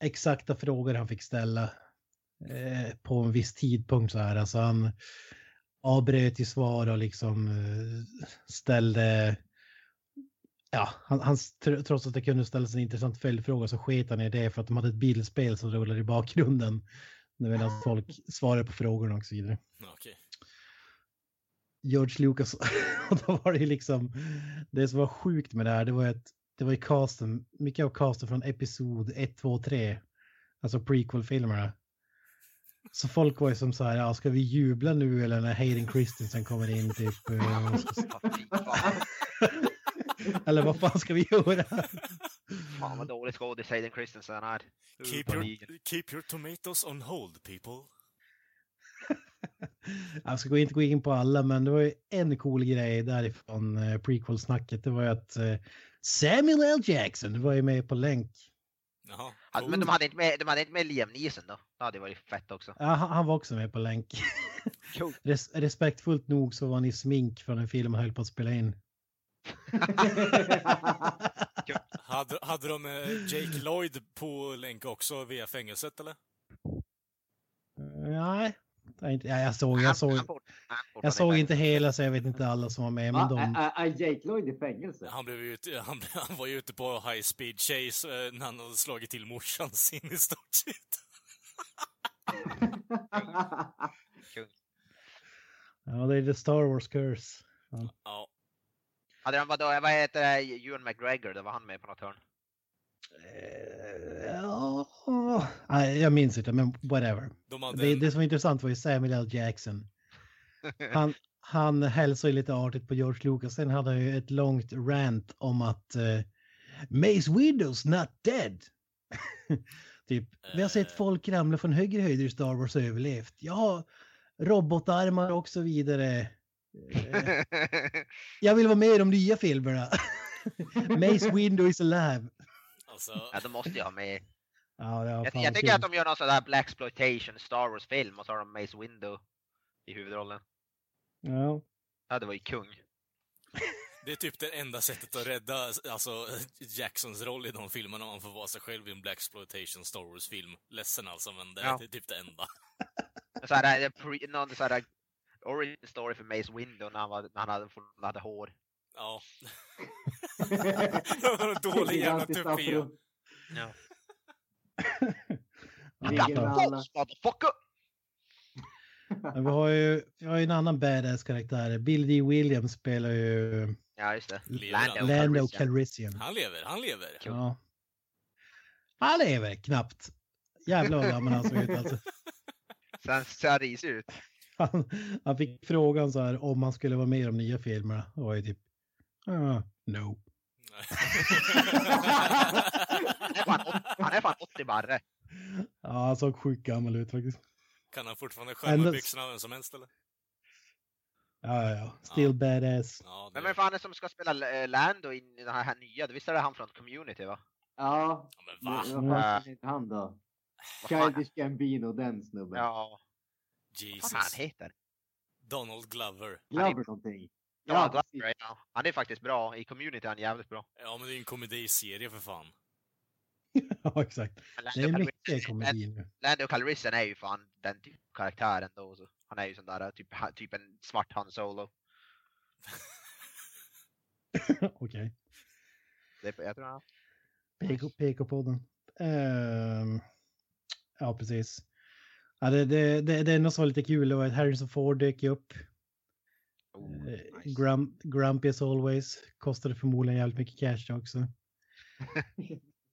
exakta frågor han fick ställa eh, på en viss tidpunkt så här. Alltså han avbröt i svar och liksom eh, ställde, ja, han, han, trots att det kunde ställas en intressant följdfråga så sket han i det för att de hade ett bildspel som rullade i bakgrunden. Medan folk svarade på frågorna och så vidare. Okej. George Lucas. Och då var det ju liksom, det som var sjukt med det här, det var ju att det var ju casten, mycket av casten från episod 1, 2, 3, alltså prequel-filmerna. Så folk var ju som så här, ja, ska vi jubla nu eller när Hayden Christensen kommer in typ? eh. eller vad fan ska vi göra? Fan vad dålig skådis Hayden Christensen är. Keep your, keep your tomatoes on hold, people. Jag ska gå inte gå in på alla, men det var ju en cool grej därifrån eh, prequel-snacket. Det var ju att eh, Samuel L. Jackson var ju med på länk. Jaha. Ja, cool. men de hade, inte med, de hade inte med Liam Neeson då? Det hade varit fett också. Ja, han, han var också med på länk. Cool. Res respektfullt nog så var han i smink från en film han höll på att spela in. Hade, hade de eh, Jake Lloyd på länk också via fängelset, eller? Nej, inte, ja, jag såg, jag såg, han han jag såg inte hela så jag vet inte alla som var med. Men de, Är, Jake Lloyd i fängelse? Han, blev ute, han, han var ju ute på high speed chase eh, när han hade slagit till morsan sin i stort sett. ja, det är the Star Wars curse. Ja. Hade de, vadå, vad heter det, Ewan McGregor, då var han med på något hörn? Eh, Ja, nej, jag minns inte, men whatever. De Det, en, det som var intressant var ju Samuel L. Jackson. Han, han hälsade lite artigt på George Lucas. Sen hade han ju ett långt rant om att eh, Mace Windows not dead. typ, vi har sett Eh. folk ramla från högre höjder i Star Wars och överlevt. Ja, robotarmar och så vidare. Eh, jag vill vara med i de nya filmerna. Mace Window is alive. alltså, ja, de måste ju ha med. Ja, Jag, jag tycker kul. att de gör någon sån där Black exploitation Star Wars-film och så har de Mace Windu i huvudrollen. Ja. Ja, det var ju kung. det är typ det enda sättet att rädda alltså, Jacksons roll i de filmerna, om man får vara sig själv i en Black exploitation Star Wars-film. Ledsen alltså, men det, Ja. det är typ det enda. Så här, eh, pre, någon så här origin story för Mace Windu när han, var, när han hade, hade hår. Ja. Dålig jävla tuppé. Ja. Ligger med alla. Fox, motherfucker! Vi har ju vi har ju en annan badass karaktär. Bill D. Williams spelar ju Ja, just det. Lando Lando Calrissian. Calrissian. Han lever, han lever. Ja. Han lever knappt. Jävlar vad gammal han såg ut alltså. Sen ser han risig ut. Han, han fick frågan så här om han skulle vara med i de nya filmerna. Och var ju typ, ah, no. Han är fan, åt- han är fan 80 barre. Ja, han såg sjukt gammal ut faktiskt. kan han fortfarande skärma Ändå- byxorna vem som helst, eller? Ja, ja, ja. Still Ja. badass. Ja, det... Men vem fan är det som ska spela eh, Lando i den här, här nya? Visst är det han från Community va? Ja, Ja, men va? vad fan heter han då? Childish Gambino, den snubben. ja, vad fan han Jesus. heter? Donald Glover. Glover någonting. Ja. Glover, ja. Han är faktiskt bra. I Community är han jävligt bra. Ja, men det är ju en komediserie för fan. Ja, exakt. Men Det är Lando mycket komedi nu. Lando Calrissian är ju fan den typ karaktären då. Så. Han är ju sån där typ, ha- typ en svart Han Solo. Okej. Det, jag tror han... PK, PK-podden. Ehm, ja, precis. Ja, det, det, det, det enda som var lite kul var att Harrison Ford dök upp. Oh, Eh, nice. Grump, grumpy as always. Kostade förmodligen jävligt mycket cash också.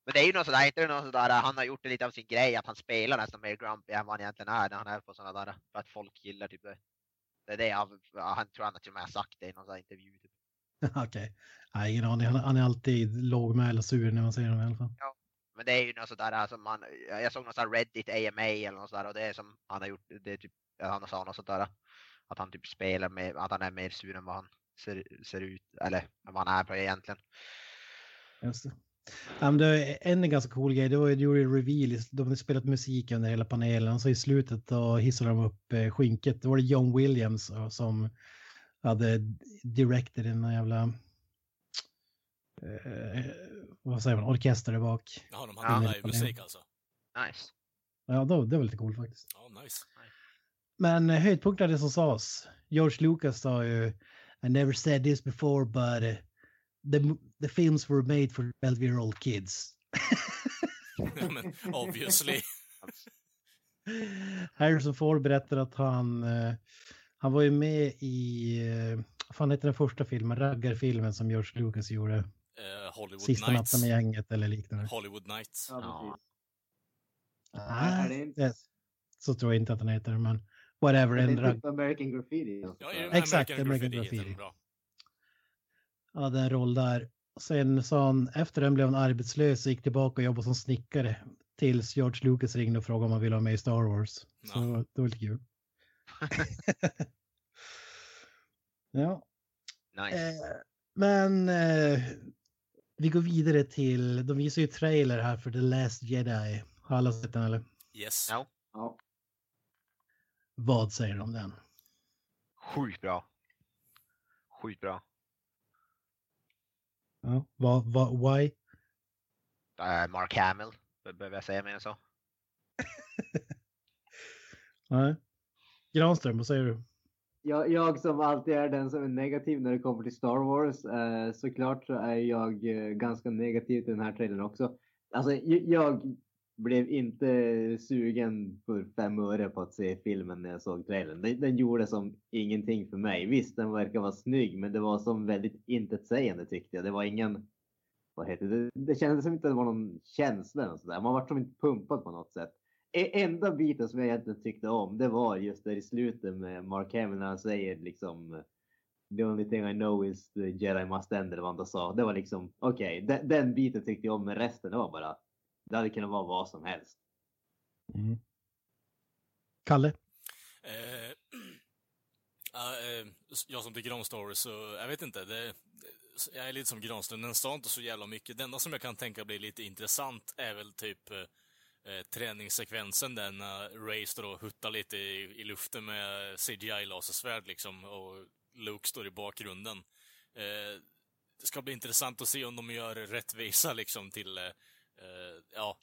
Men det är ju något sådär, inte det något sådär, han har gjort det lite av sin grej att han spelar nästan mer grumpy än vad han egentligen är när han är på sådana där, för att folk gillar typ det. Det är det jag, ja, han tror han till och med har sagt det i någon sån här intervju. Typ. Okej. Nej, ingen aning. Han, han är alltid lågmäld och sur när man ser honom i alla fall. Men det är ju något sådär, alltså man, jag såg något sån Reddit AMA eller något sådär och det är som han har gjort, det är typ, han sa något sånt där. Att han typ spelar med, att han är mer sur än vad han ser, ser ut, eller vad han är på egentligen. Just det. Ja, men det är en ganska cool grej, det var ju du gjorde en reveal, de hade spelat musik under hela panelen, så i slutet då hissade de upp eh, skinket, då var det John Williams eh, som hade directed den jävla, eh, vad säger man, orkester där bak. Jaha, de hade Ja. livemusik alltså? Nice. Ja, då, det var lite coolt faktiskt. Ja, nice. Men eh, höjdpunkten är det som sades. George Lucas sa ju I never said this before but uh, the, the films were made for 12 year old kids. Men obviously. Harrison Ford berättar att han, eh, han var ju med i, eh, vad fan heter den första filmen, raggarfilmen som George Lucas gjorde. Eh, Hollywood Sista Nights. natten med gänget eller liknande. Hollywood Nights. Ja, Ja. precis. är det Nej, inte- så tror jag inte att den heter, men whatever. Det är typ American Graffiti. alltså. Ja, Exakt, American American Graffiti Graffiti. den bra. hade en roll där. Sen sa han, efter den blev han arbetslös och gick tillbaka och jobbade som snickare. Tills George Lucas ringde och frågade om han ville vara med i Star Wars. Så Ja. det var lite kul. ja, Nice. eh, men eh, vi går vidare till, de visar ju trailer här för The Last Jedi. Har alla sett den eller? Yes. Ja. Ja. Vad säger du om den? Sjukt bra. Sjukt bra. Ja, vad, vad, why? Eh, Mark Hamill, be- behöver jag säga mer än så? Nej. Granström, vad säger du? Jag, jag som alltid är den som är negativ när det kommer till Star Wars. Eh, såklart så är jag eh, ganska negativ till den här trailern också. Alltså jag blev inte sugen för fem öre på att se filmen när jag såg trailern. Den, den gjorde som ingenting för mig. Visst, den verkar vara snygg, men det var som väldigt intetsägande tyckte jag. Det var ingen, vad heter det, det kändes som inte det var någon känsla eller sådär. Man var som inte pumpad på något sätt. E- enda biten som jag egentligen tyckte om, det var just där i slutet med Mark Hamill när han säger liksom The only thing I know is the Jedi must end eller vad han sa. Det var liksom okej, den, den biten tyckte jag om men resten det var bara det hade kunnat vara vad som helst. Mm. Kalle? Eh, ja, eh, jag som tycker om Star Wars, så jag vet inte. Det, jag är lite som Granström, den sa inte så jävla mycket. Det enda som jag kan tänka blir lite intressant är väl typ eh, träningssekvensen där när Ray står och huttar lite i, i luften med CGI-lasersvärd liksom och Luke står i bakgrunden. Eh, det ska bli intressant att se om de gör rättvisa liksom till eh, eh ja,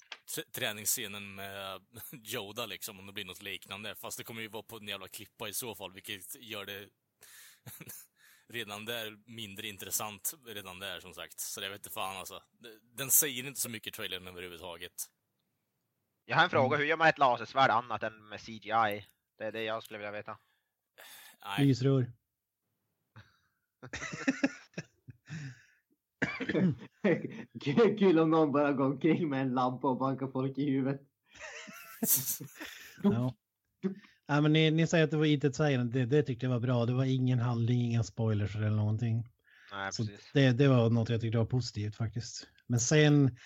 träningsscenen med Yoda liksom, om det blir något liknande. Fast det kommer ju vara på en jävla klippa i så fall, vilket gör det redan där mindre intressant redan där som sagt. Så det vet inte fan alltså. Den säger inte så mycket i trailern överhuvudtaget. Jag har en fråga, hur gör man ett lasersvärd annat än med CGI? Det är det jag skulle vilja veta. Nej, Lysrör. Kul- om någon bara går omkring med en lampa och bankar folk i huvudet. Ja. ja men ni, ni säger att det var intetsägande, det, det tyckte jag var bra. Det var ingen handling, inga spoilers eller någonting. Nej, Så det, det var något jag tyckte var positivt faktiskt. Men sen,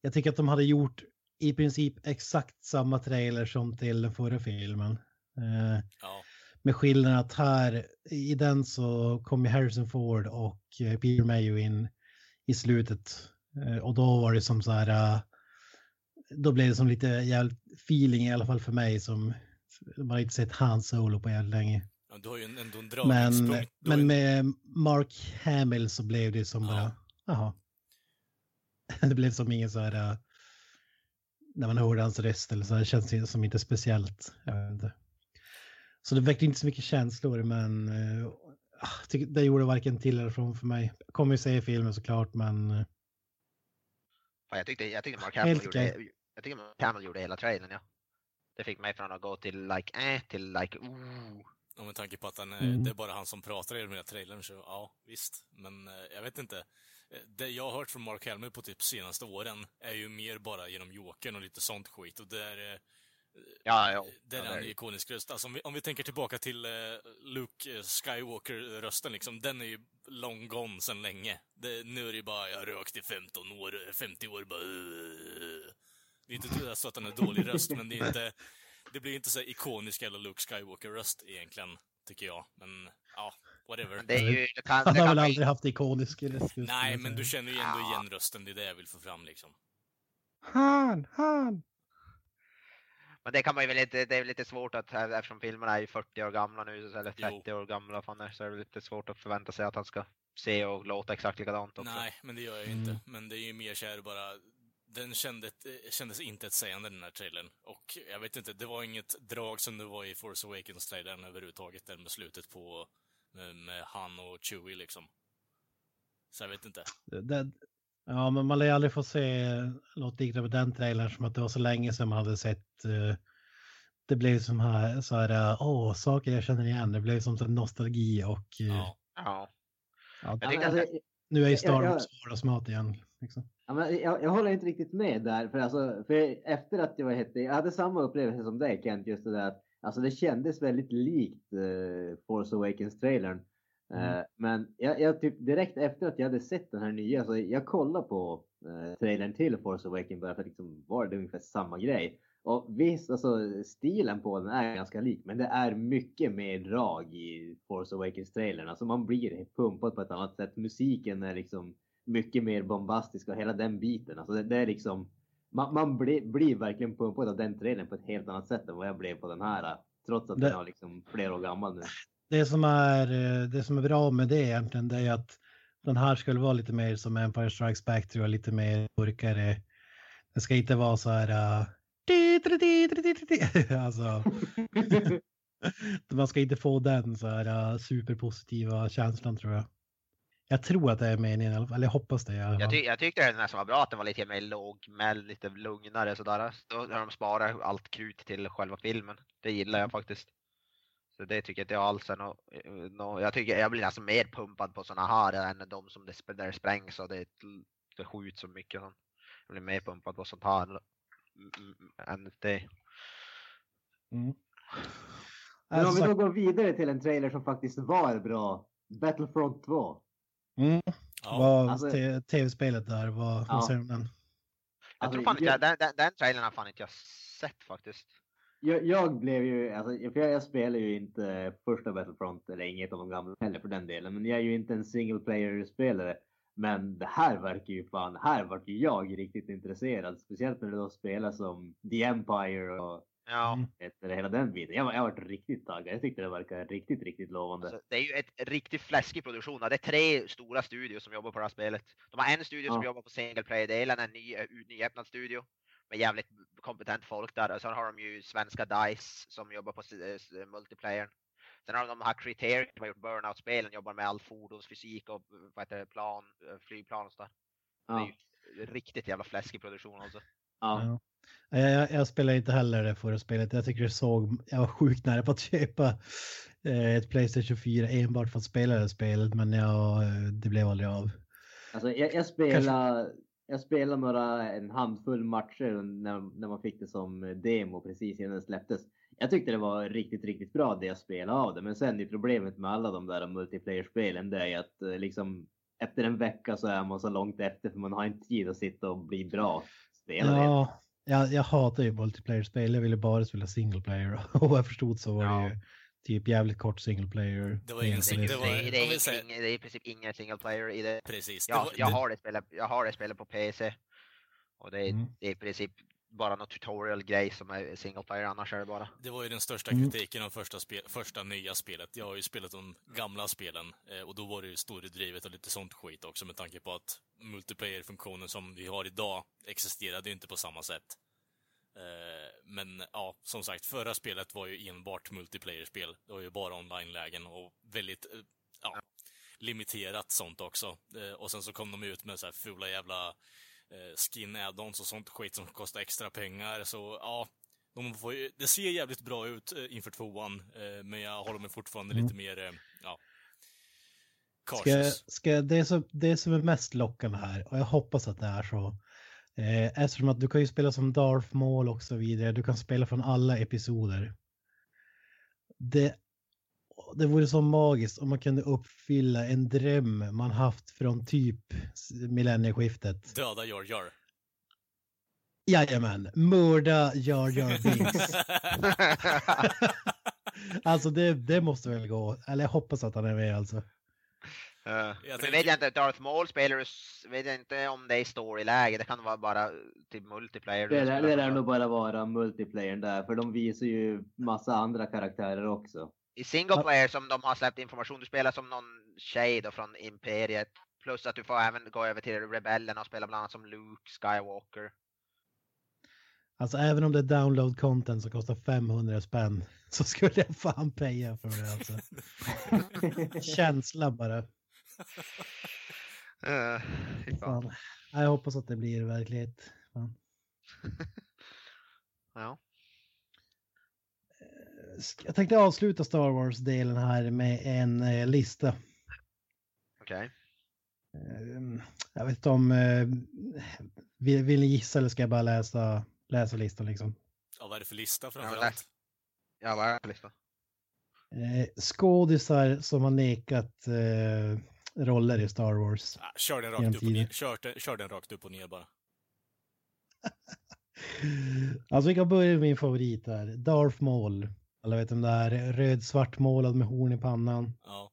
jag tycker att de hade gjort i princip exakt samma trailer som till den förra filmen. Eh, ja. med skillnaden att här, i den så kom ju Harrison Ford och eh, Peter Mayo in i slutet. Eh, och då var det som så här, eh, då blev det som lite jävligt feeling i alla fall för mig som man inte sett Han Solo på jävligt länge. Ja, Du har ju ändå en Men, dragningspunkt. Men ju- med Mark Hamill så blev det som Ja. bara, jaha. Det blev som ingen så här, äh, när man hörde hans röst eller så här, känns det som inte speciellt. Inte. Så det väckte inte så mycket känslor men tycker- det gjorde varken till eller från för mig. Jag kommer ju se filmen såklart men Fan, jag, tyckte, jag tyckte Mark Hamill gjorde, jag tyckte Mark Hamill gjorde hela trailern, ja. Det fick mig från att gå till like eh till like ooh. Och med tanke på att han, är- Mm. det är bara han som pratar i den här trailern, så ja, visst. Men eh, jag vet inte. Eh, Det jag har hört från Mark Hamill på typ senaste åren är ju mer bara genom Jokern och lite sånt skit. Och där, eh, Ja, ja. där Ja, är han ju ikonisk röst. Alltså om vi, om vi tänker tillbaka till eh, Luke eh, Skywalker-rösten liksom, den är ju long gone sen länge. Det, nu är det bara, jag har rökt i 15 år, 50 år, bara... "Ugh." Det är inte så att han är dålig röst, men det är inte... Det blir inte så ikonisk eller Luke Skywalker-röst egentligen, tycker jag. Men, ja, whatever. Det är ju, det kan, Han har väl aldrig haft ikonisk röst. Nej, men du känner ju ändå Ja. igen rösten, det är det jag vill få fram liksom. Han, han. Men det kan man ju väl inte, det är lite svårt att eftersom filmerna är ju 40 år gamla nu, eller Jo. 30 år gamla fan så är det lite svårt att förvänta sig att han ska se och låta exakt likadant också. Nej, men det gör jag ju Mm. inte. Men det är ju mer så här bara... Den kände, eh, kändes inte ett sägande den här trailern. Och jag vet inte, det var inget drag som det var i Force Awakens-trailern överhuvudtaget, där med slutet på med, med han och Chewie liksom. Så jag vet inte. Det, ja, men man lär aldrig få se något liknande med den trailern som att det var så länge sedan man hade sett. eh, det blev som här, så här, eh, åh, saker jag känner igen. Det blev som så nostalgi och eh, Ja. Ja. ja, tycker Alltså, det- nu är ju Star Wars vardagsmat igen. Liksom. Ja, men jag, jag håller inte riktigt med där. För, alltså, för efter att jag, vad hette, jag hade samma upplevelse som dig Kent, just det där att alltså, det kändes väldigt likt eh, Force Awakens-trailern. Mm. Eh, men jag, jag typ direkt efter att jag hade sett den här nya, så jag kollade på eh, trailern till Force Awakens bara för att liksom, var det ungefär samma grej. Och visst, alltså stilen på den är ganska lik, men det är mycket mer drag i Force Awakens-trailern. Alltså man blir pumpad på ett annat sätt. Musiken är liksom mycket mer bombastisk och hela den biten. Alltså det, det är liksom, man, man blir, blir verkligen pumpad av den trailern på ett helt annat sätt än vad jag blev på den här. Trots att Det- den är liksom flera år gammal nu. Det som, är, eh, det som är bra med det egentligen det är att den här skulle vara lite mer som Empire Strikes Back tror jag, lite mer mörkare. Det ska inte vara så här... Uh, alltså, man ska inte få den så här uh, superpositiva känslan tror jag. Jag tror att det är meningen, eller jag hoppas det. Jag, ty jag tyckte den nästan var bra att den var lite mer lågmäld, lite lugnare sådär. Då har de sparat allt krut till själva filmen. Det gillar jag faktiskt. Så det tycker inte jag alls är nå nå jag tycker jag blir nästan mer pumpad på såna här än de som det, sp- där det sprängs och det, det skjuts så mycket. Jag blir mer pumpad på sånt här mm, mm, än det. Mm. Men om Alltså, vi då går vidare till en trailer som faktiskt var bra. Battlefront 2. Mm, Ja. vad Alltså- tv-spelet där, vad, Ja. säger du om den? Jag Alltså, tror fan inte jag- den, den, den trailern har fan inte jag sett faktiskt. Jag, jag blev ju, alltså, för jag, jag spelar ju inte första Battlefront eller inget av de gamla heller för den delen. Men jag är ju inte en single player spelare. Men det här verkar ju fan, här vart ju jag riktigt intresserad. Speciellt när det då spelar som The Empire och Ja. Mm. du, hela den biten. Jag, var- jag varit riktigt taggad. Jag tyckte det verkar riktigt, riktigt lovande. Så det är ju ett riktigt fläskig produktion. Det är tre stora studios som jobbar på det här spelet. De har en studio som Ja. jobbar på single player-delen, en ny, eh, nyöppnad studio med jävligt kompetent folk där. Och sen har de ju svenska DICE som jobbar på s- s- multiplayer. Sen har de de här Criterion som har gjort Burnout-spelen, jobbar med all fordonsfysik och eh, vad heter det, plan, eh, flygplan och sådär. Det är Ja, ju riktigt jävla fläskig produktion alltså. ja. Ja. Jag, jag, spelar inte heller det förra spelet. Jag tycker det såg, jag var sjukt nära på att köpa eh, ett Playstation 4 enbart för att spela det spelet, men jag, det blev aldrig av. Alltså, jag, jag spelade jag spelade några, en handfull matcher när, när man fick det som demo precis innan det släpptes. Jag tyckte det var riktigt, riktigt bra det jag spelade av det. Men sen är problemet med alla de där multiplayer-spelen det är att eh, liksom efter en vecka så är man så långt efter för man har inte tid att sitta och bli bra spelare. Ja, jag, jag hatar ju multiplayer-spel. Jag ville bara spela single player och vad jag förstod så var det Ja. ju typ jävligt kort single player. Det var ingen Det, sing- det, det var- det, det, är, ing- det är i princip ingen single player i det. Precis. Det Jag, var, jag, det, har det spelet, jag har det spelet på PC. Och det är, Mm. det är i princip bara någon tutorial-grej som är single player, annars är det bara. det var ju den största Mm. kritiken av första, spel, första nya spelet. Jag har ju spelat de gamla spelen eh, och då var det ju storydrivet och lite sånt skit också med tanke på att multiplayer-funktionen som vi har idag existerade ju inte på samma sätt. Eh, Men ja, som sagt, förra spelet var ju enbart multiplayer-spel. Det var ju bara online-lägen och väldigt eh, ja, limiterat sånt också. Och sen så kom de ut med så här fula jävla skin add-ons och sånt skit som kostar extra pengar. Så ja, de får ju, det ser jävligt bra ut eh, inför tvåan, eh, men jag håller mig fortfarande Mm. lite mer, eh, ja, Ska, cautious. ska, det, som, det som är mest lockande här, och jag hoppas att det är så, eh, eftersom att du kan ju spela som Darth Maul och så vidare, du kan spela från alla episoder. Det, det vore så magiskt om man kunde uppfylla en dröm man haft från typ millennieskiftet. Döda Jar Jar. Jajamän, mörda Jar Jar Binks. alltså det, det måste väl gå. Eller jag hoppas att han är med alltså. Uh, Jag men tänker- vet jag inte, Darth Maul spelar du vet jag inte om det är storyläge, det kan vara bara typ multiplayer. Det lär, det lär nog bara vara multiplayer där, för de visar ju massa andra karaktärer också. I single player som de har släppt information, du spelar som någon tjej då från Imperiet. Plus att du får även gå över till rebellerna och spela bland annat som Luke Skywalker. Alltså även om det är download content som kostar 500 spänn så skulle jag fan paya för det alltså. Känsla bara. Uh. Fan. Jag hoppas att det blir verklighet. Fan. Ja. Jag tänkte avsluta Star Wars-delen här med en eh, lista. Okej. Ehm, Jag vet inte om... eh, Vill, vill ni gissa eller ska jag bara läsa, läsa listan liksom? Ja, vad är det för lista framförallt? Ja, vad är det för lista? Eh, Skådisar som har nekat eh, roller i Star Wars. Ah, kör, den rakt upp och ner. Kör, den- kör den rakt upp och ner bara. Alltså vi kan börja med min favorit här. Darth Maul. Alla vet om det är röd-svart målad med horn i pannan. Ja.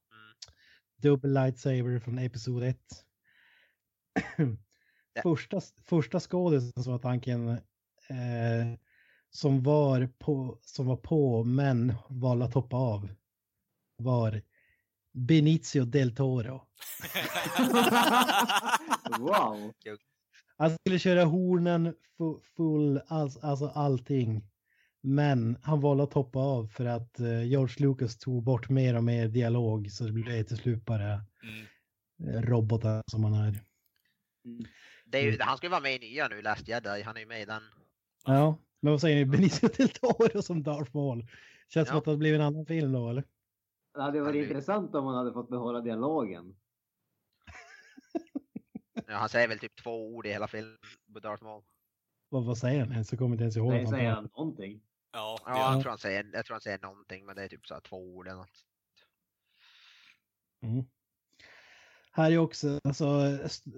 Dubbel lightsaber från Episod 1. Ja. första, första skådisen som var tanken eh, som, var på, som var på men valde att hoppa av var Benicio del Toro. Wow! Han skulle köra hornen fu- full, alltså, alltså allting. Men han valde att hoppa av för att eh, George Lucas tog bort mer och mer dialog så det blev till slut bara Mm. eh, robotar som han är. Det är ju, Mm. han ska ju vara med i nya nu, Last Jedi. Han är ju med i den. Ja, men vad säger ni? Benicio del Toro som Darth Maul. Känns som Ja. att det blivit en annan film då eller? Det hade varit Ja, det- intressant om man hade fått behålla dialogen. Ja, han säger väl typ två ord i hela filmen på Darth Maul. Vad, vad säger han ens? Jag kommer inte ens ihåg. Nej, han säger han någonting? Ja, Ja, jag tror han säger, jag tror han säger någonting, men det är typ så här två ord eller något. Mm. Här är också, alltså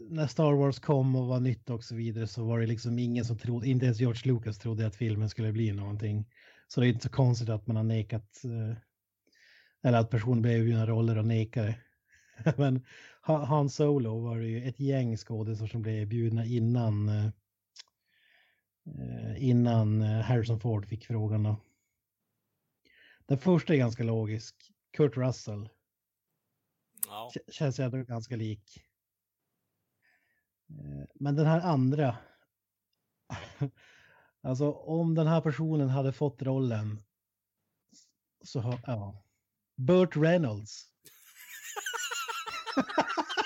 när Star Wars kom och var nytt och så vidare så var det liksom ingen som trodde, inte ens George Lucas trodde att filmen skulle bli någonting. Så det är inte så konstigt att man har nekat, eh, eller att personer blev erbjudna roller och nekade. Men Ha- Han Solo var det ju ett gäng skådisar som blev erbjudna innan, eh, innan eh, Harrison Ford fick frågan. Då. Den första är ganska logisk. Kurt Russell. Ja. Känns ju ändå ganska lik. Eh, Men den här andra. Alltså om den här personen hade fått rollen. Så har, ja. Burt Reynolds.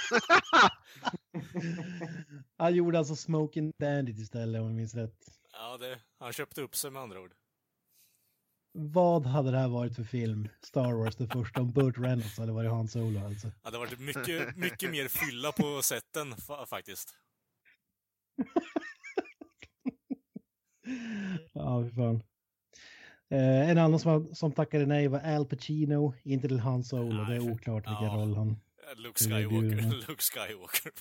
Han gjorde alltså Smoking Bandit istället om jag minns rätt. ja det, han köpte upp sig med andra ord. Vad hade det här varit för film? Star Wars, det första, om Burt Reynolds hade varit Han Solo alltså. Ja, det har varit mycket, mycket mer fylla på sätten fa faktiskt. Ja, fy fan. Eh, en annan som, som tackade nej var Al Pacino, inte till Han Solo. Det är oklart vilken ja. roll han... Luke Skywalker. Luke Skywalker.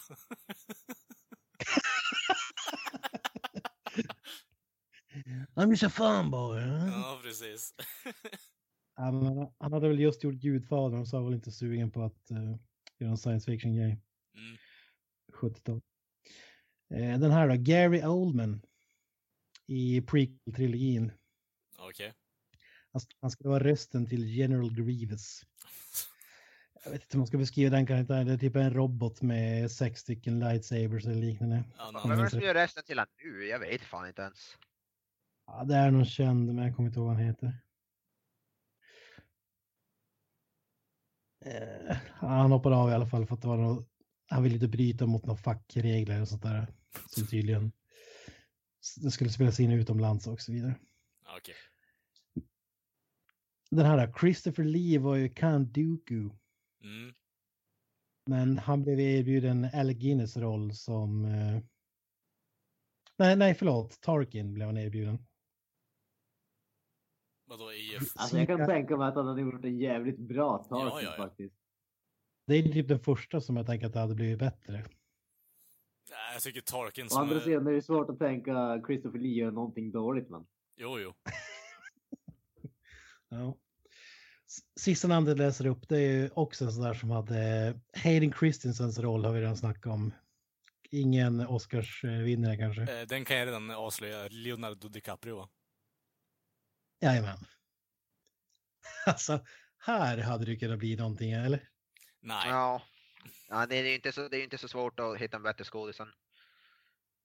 I'm just a fun boy. huh? ja, precis. Ja, men han- han hade väl just gjort Gudfadern och så var väl inte sugen på att uh, göra en science fiction grej. Mm. 70-tal. Eh, den här då, Gary Oldman. I prequel-trilogin. Okej. Han, han ska vara rösten till General Grievous. Jag vet inte hur man ska beskriva den karaktären. Det är typ en robot med sex stycken lightsabers eller liknande. Ja, Vem jag är det minns som gör resten till han nu? Jag vet fan inte ens. Ja, det är någon känd, men jag kommer inte ihåg vad han heter. Eh, han hoppade av i alla fall för att det var något, han ville inte bryta mot några fackregler och sånt där. Som tydligen det skulle spelas in utomlands och så vidare. Okej. Den här Christopher Lee var ju Count Dooku. Mm. Men han blev erbjuden Al Guinness roll som... Eh... Nej, nej, förlåt. Tarkin blev han erbjuden. Vadå IF? Alltså jag kan tänka mig att han hade gjort en jävligt bra Tarkin Ja, ja, ja. faktiskt. Det är typ den första som jag tänker att det hade blivit bättre. Nej, jag tycker Tarkin Å som andra är... sidan är det svårt att tänka Christopher Lee gör någonting dåligt men. Jo, jo. Ja. Sista namnet jag läser upp det är ju också en sån där som hade Hayden Christensens roll har vi redan snackat om. Ingen Oscarsvinnare kanske. Eh, Den kan jag redan avslöja. Leonardo DiCaprio, va? Jajamän. Alltså, här hade det kunnat bli någonting, eller? Nej. Ja. ja det är ju inte så, det är ju inte så svårt att hitta en bättre skådis än,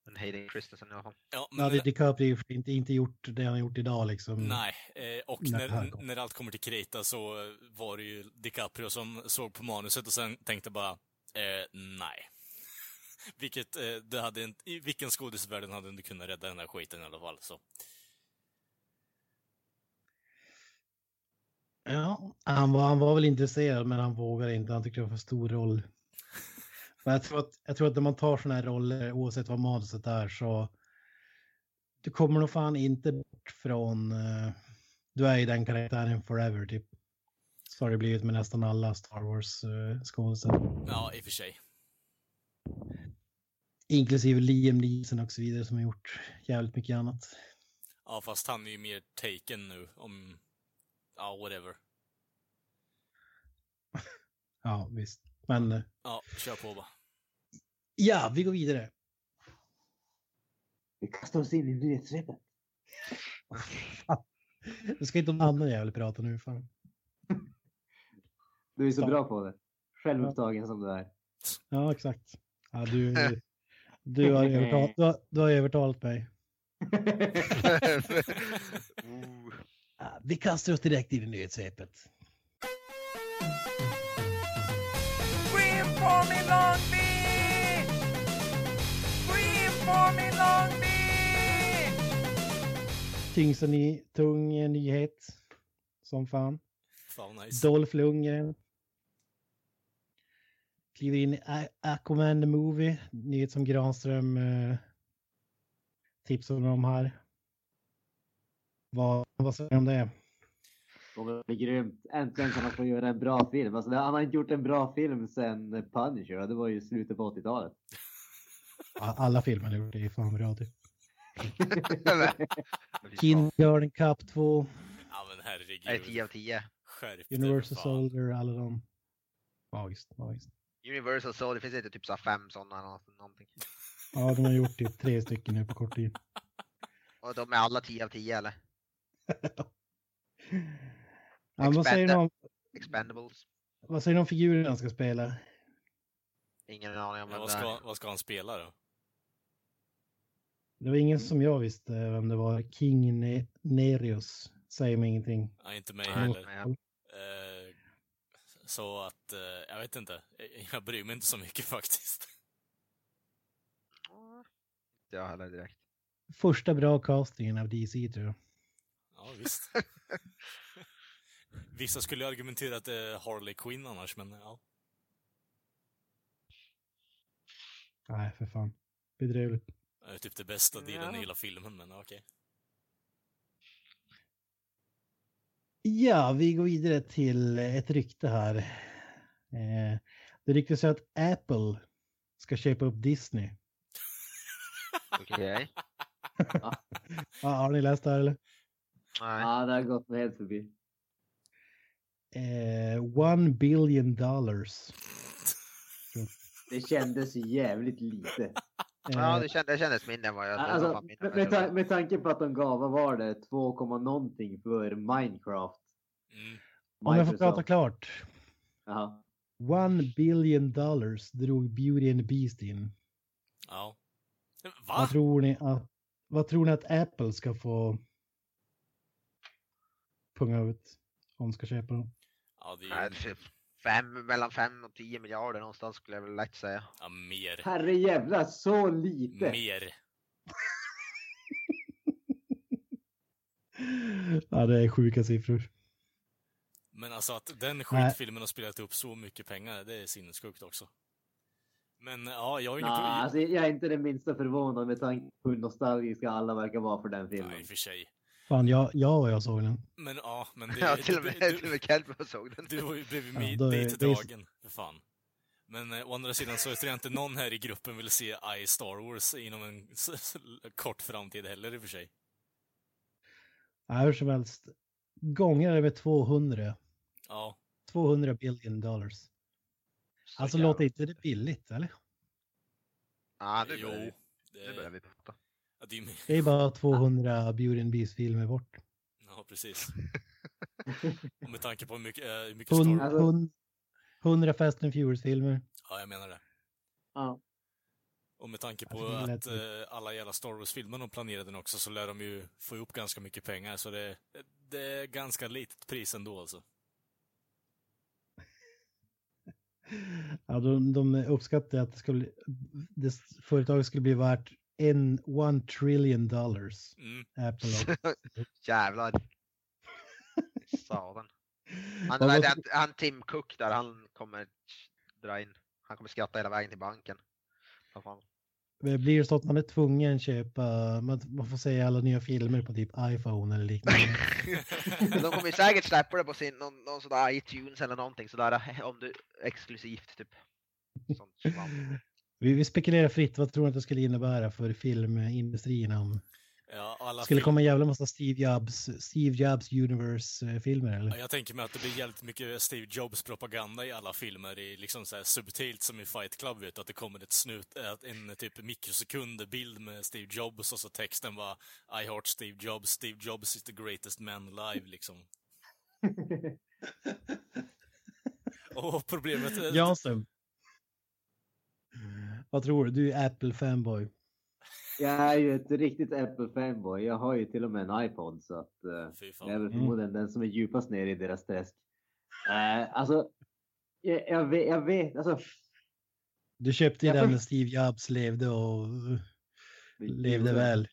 än Hayden Christensen i alla fall. Ja, men, hade DiCaprio i och för sig inte, inte gjort det han har gjort idag liksom. nej. Eh, Och när, när allt kommer till krita så var det ju DiCaprio som såg på manuset och sen tänkte bara, eh, nej. Vilket, eh, det hade inte, i vilken skådisvärlden hade inte kunnat rädda den här skiten i alla fall, så. Ja, han var, han var väl intresserad men han vågade inte. Han tyckte det var för stor roll. Men jag tror att, jag tror att när man tar sådana här roller, oavsett vad manuset är, så du kommer nog fan inte bort från... eh, du är ju den karaktären forever, typ. Så har det blivit med nästan alla Star Wars uh, skådespelare. Ja, i och för sig. Inklusive Liam Neeson och så vidare som har gjort jävligt mycket annat. Ja, fast han är ju mer taken nu om, ja, whatever. Ja, visst. Men eh, Ja, kör på bara. Ja, vi går vidare. Vi kastar oss in i nyhetssvepet. Det ska inte om andra jävel prata nu. Fan. Du är så Ja. bra på det. Självupptagen som du är. Ja, exakt. Ja, du, du, har övertalat, du, har, du har övertalat mig. Ja, vi kastar oss direkt in i nyhetssvepet. Scream Me Long Beach! Tyngsta ny, tung eh, nyhet. Som fan. Fan nice. Dolph Lundgren. Kliver in i Aquaman the Movie. Nyhet som Granström eh, tipsade om här. Vad, vad säger du om det? Det är grymt. Äntligen kan han få göra en bra film. Alltså, han har inte gjort en bra film sedan Punisher. Det var ju slutet på 80-talet. Alla filmer har gjort det är fan bra. Typ. Fy fan. Kindergarten Cup 2, Ja, men herregud. 10 av 10. Skärp Universal. Soldier, alla de. Ja, visst. Universal Soul, det finns inte typ så fem sådana eller något- någonting. Ja, de har gjort typ tre stycken nu på kort tid. Och de är alla 10 av 10 eller? Ja, vad, säger de om, Expendables? vad säger de om figurerna han ska spela? Ingen aning om Ja, vad, det är. ska, vad ska han spela då? Det var ingen som jag visste vem det var. King ne Nerius. Säger mig ingenting. Ja, inte mig heller. Eh, så att, eh, jag vet inte. Jag- Jag bryr mig inte så mycket faktiskt. Ja, Inte jag heller direkt. Första bra castingen av DC tror jag. Ja, visst. Vissa skulle argumentera att det är Harley Quinn annars, men ja. Nej, för fan. Bedrövligt. Det är typ det bästa delen i hela filmen, men okej. Ja, vi går vidare till ett rykte här. Eh, det ryktas att Apple ska köpa upp Disney. Okej. Ja, har ni läst det här eller? Nej. Ja, det har gått mig helt förbi. Eh, one billion dollars. Det kändes jävligt lite. Eh, Ja, det kändes, det kändes mindre än vad jag Alltså, mindre med, ta- med tanke på att de gav, vad var det, 2, komma någonting för Minecraft. Mm. om jag får prata klart. Jaha. One billion dollars drog Beauty and the Beast in. Ja. Va? Vad tror ni att, vad tror ni att Apple ska få punga ut om de ska köpa dem? Ja, det är fem, mellan 5 och 10 miljarder någonstans skulle jag väl lätt säga. ja, mer. Herre jävlar, så lite! Mer. Ja, det är sjuka siffror. Men alltså att den Nej. skitfilmen har spelat upp så mycket pengar, det är sinnessjukt också. Men ja, jag har ju Nah, alltså, jag är inte det minsta förvånad med tanke på hur nostalgiska alla verkar vara för den filmen. och för sig. Fan, jag, jag och jag såg den. Men ja, men det... Ja, till och med, du- till och med Kelvin såg den. Du har ju blivit Ja, med då är- dit det är- dragen, för fan. Men eh, å andra sidan så tror jag inte någon här i gruppen vill se I Star Wars inom en kort framtid heller i och för sig. Nej, hur som helst. Gånger det med 200. Ja, 200 billion dollars. Så Alltså jävla- låter inte det billigt, eller? Ja, nu jo. börjar vi, Det, nu börjar vi prata. Ja, det är ju- Det är bara 200 Beauty and Beast-filmer bort. Ja, precis. Och med tanke på hur mycket, eh, hur mycket Hun, Star Alltså- hun, 100 Fast and Furious-filmer. Ja, jag menar det. Ja. Och med tanke på lät att eh, alla jävla Star Wars-filmer de planerade nu också så lär de ju få ihop ganska mycket pengar. Så det, det är ganska litet pris ändå alltså. Ja, de, de uppskattar att det skulle, det, företaget skulle bli värt en one trillion dollars. Mm. Apple och, Jävlar. Satan. Han, Vad- han, han, Tim Cook där, han kommer dra in. Han kommer skratta hela vägen till banken. Det blir så att man är tvungen köpa, man, får säga alla nya filmer på typ iPhone eller liknande. De kommer säkert släppa det på sin, någon, någon sådär iTunes eller någonting sådär om du exklusivt typ. Sånt. Vi, vi spekulerar fritt, vad tror ni att det skulle innebära för filmindustrin om Ja, skulle film- komma en jävla massa Steve Jobs, Steve Jobs Universe-filmer eller? jag tänker mig att det blir jävligt mycket Steve Jobs-propaganda i alla filmer, i liksom så här subtilt som i Fight Club, vet du, att det kommer ett snut, äh, en typ mikrosekund bild med Steve Jobs och så texten var I heart Steve Jobs, Steve Jobs is the greatest man alive, liksom. Och problemet är... Jansson. Vad tror du? Du är Apple-fanboy. Jag är ju ett riktigt Apple-fanboy. Jag har ju till och med en iPod så att eh, jag är väl förmodligen den som är djupast ner i deras träsk. Uh, alltså, jag, jag, vet, jag vet, alltså. Du köpte ju den när Steve Jobs levde och levde väl.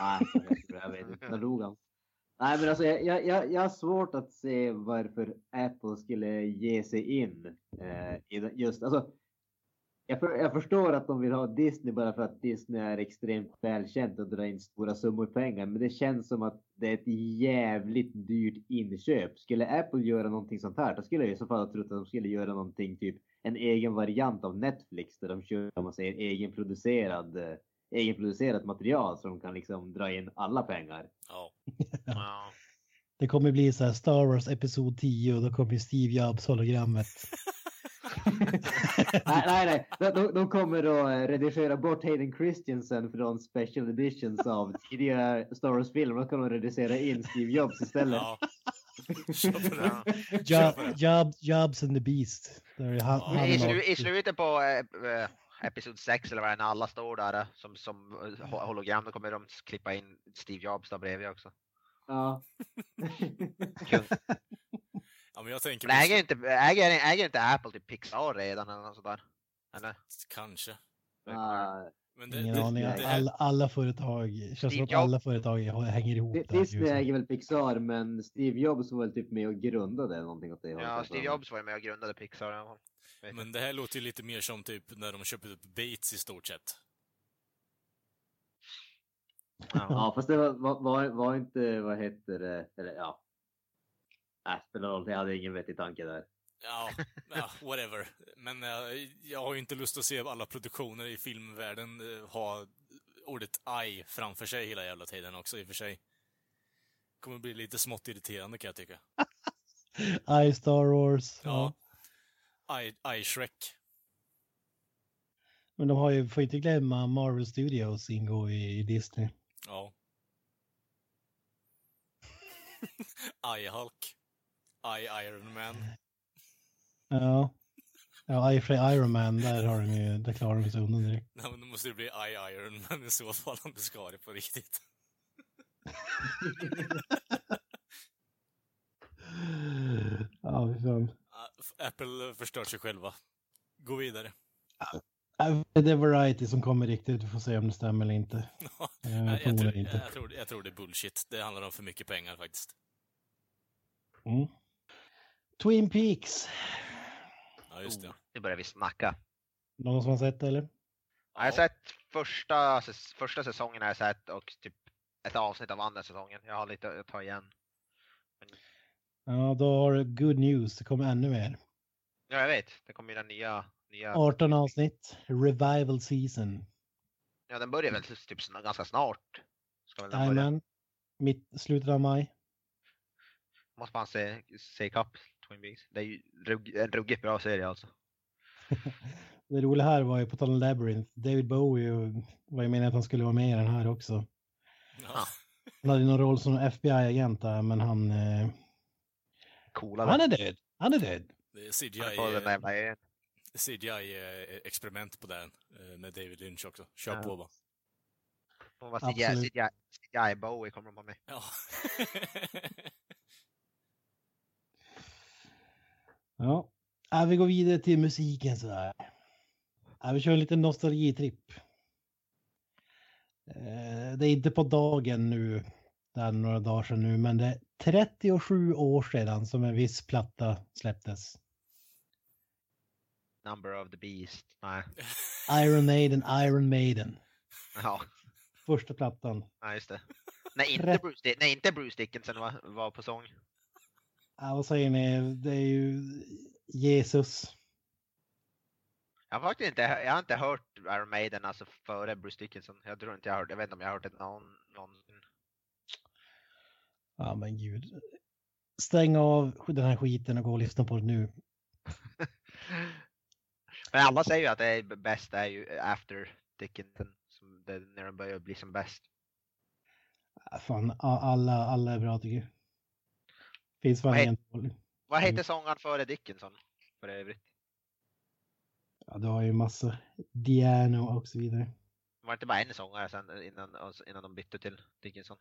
Nej, jag vet inte. När dog han? Nej, men alltså jag, jag, jag, har svårt att se varför Apple skulle ge sig in eh, just, alltså. Jag, för, jag förstår att de vill ha Disney bara för att Disney är extremt välkänt och drar in stora summor pengar. Men det känns som att det är ett jävligt dyrt inköp. Skulle Apple göra någonting sånt här, då skulle jag i så fall ha trott att de skulle göra någonting typ en egen variant av Netflix där de kör, om man säger, egenproducerad, eh, egenproducerat material så de kan liksom dra in alla pengar. Ja. Det kommer bli så här Star Wars Episod 10 och då kommer Steve Jobs hologrammet. nej, nej, nej. De, de, de kommer att eh, redigera bort Hayden Christensen från special editions av tidigare Star Wars-filmer. Då kommer de redigera in Steve Jobs istället. ja. Kör på det. Ja. Jo, Jobs, Jobs and the Beast. Ja, I, och- slu, I slutet på eh, episod 6 eller vad det är, alla står där eh, som, som ho- hologram, då kommer de klippa in Steve Jobs där bredvid också. Ja. Kul. ja, men jag tänker Men äger inte, äger, äger inte Apple typ Pixar redan eller något sådär? Eller? Kanske. Men det, Ingen det, aning. det, Alla, alla företag, känns som att alla företag hänger ihop. Di- där, Disney nu. äger väl Pixar, men Steve Jobs var väl typ med och grundade någonting åt det hållet. Ja. Steve Jobs var ju med och grundade Pixar. men det här låter ju lite mer som typ när de köpte upp Bates i stort sett. Ja. Ja, fast det var, var, var, var inte, vad heter det, eller ja. Spelar roll, jag hade ingen vettig tanke där. Ja, ja whatever. Men eh, jag har ju inte lust att se alla produktioner i filmvärlden eh, ha ordet I framför sig hela jävla tiden också i och för sig. Kommer bli lite smått irriterande kan jag tycka. I Star Wars. Ja. Ja. I, I Shrek. Men de har ju, får inte glömma Marvel Studios ingår i, i Disney. Ja. I Hulk. I Iron Man. Ja. Ja, i och Iron Man, där har de ju, där klarar de sig undan direkt. Nej, men då måste det bli I Iron Man i så fall om det ska vara det på riktigt. Ja, fy fan. Apple förstör sig själva. Gå vidare. Det är Variety som kommer riktigt, vi får se om det stämmer eller inte. Eh, jag, tror, jag, tror, jag tror det är bullshit. Det handlar om för mycket pengar faktiskt. Mm. Twin Peaks. Ja, just det. Oh, nu börjar vi snacka. Någon som har sett det eller? Jag har sett första, första säsongen har jag sett och typ ett avsnitt av andra säsongen. Jag har lite att ta igen. Ja, då har du good news. Det kommer ännu mer. Ja, jag vet. Det kommer ju den nya... nya 18 avsnitt. Revival season. Ja, den börjar väl typ sn- ganska snart. Jajamän. Mitt, slutet av maj. Måste man se, se ikapp Twin Peaks. Det är ju rugg, en ruggigt bra serie alltså. Det roliga här var ju på tal om Labyrinth. David Bowie var ju meningen att han skulle vara med i den här också. Ja. Han hade någon roll som FBI-agent där, men han... Eh, Coolare. han är död. Han är död. Det är CGI, jävla ön. CGI-experiment på den eh, med David Lynch också. Kör Ja. på bara. Hon var CGI. CGI, CGI Bowie kommer de på med. Ja. Ja. Äh, vi går vidare till musiken så här. Äh, vi kör en liten nostalgitripp. Eh, det är inte på dagen nu, det är några dagar sedan nu, men det är 37 år sedan som en viss platta släpptes. Number of the Beast. Nej. Iron Maiden, Iron Maiden. Ja, Första plattan. ja just det. Nej, inte. Bruce, nej, inte Bruce Dickinson var, var på sång. Ja, vad säger ni? Det är ju Jesus. Jag har faktiskt inte, jag har inte hört Iron Maiden alltså före Bruce Dickinson. Jag tror inte jag har hört, jag vet inte om jag har hört det någon, någonsin. Ja, men gud. Stäng av den här skiten och gå och lyssna på det nu. Men alla säger ju att det är bäst är ju after Dickinson. Som det, när de börjar bli som bäst. Fan, alla, alla är bra tycker jag. Finns Vad dålig. Vad Mm. hette sångaren före Dickinson? För övrigt. Ja, du har ju massa Diano och så vidare. Var det inte bara en sångare sen innan, innan de bytte till Dickinson?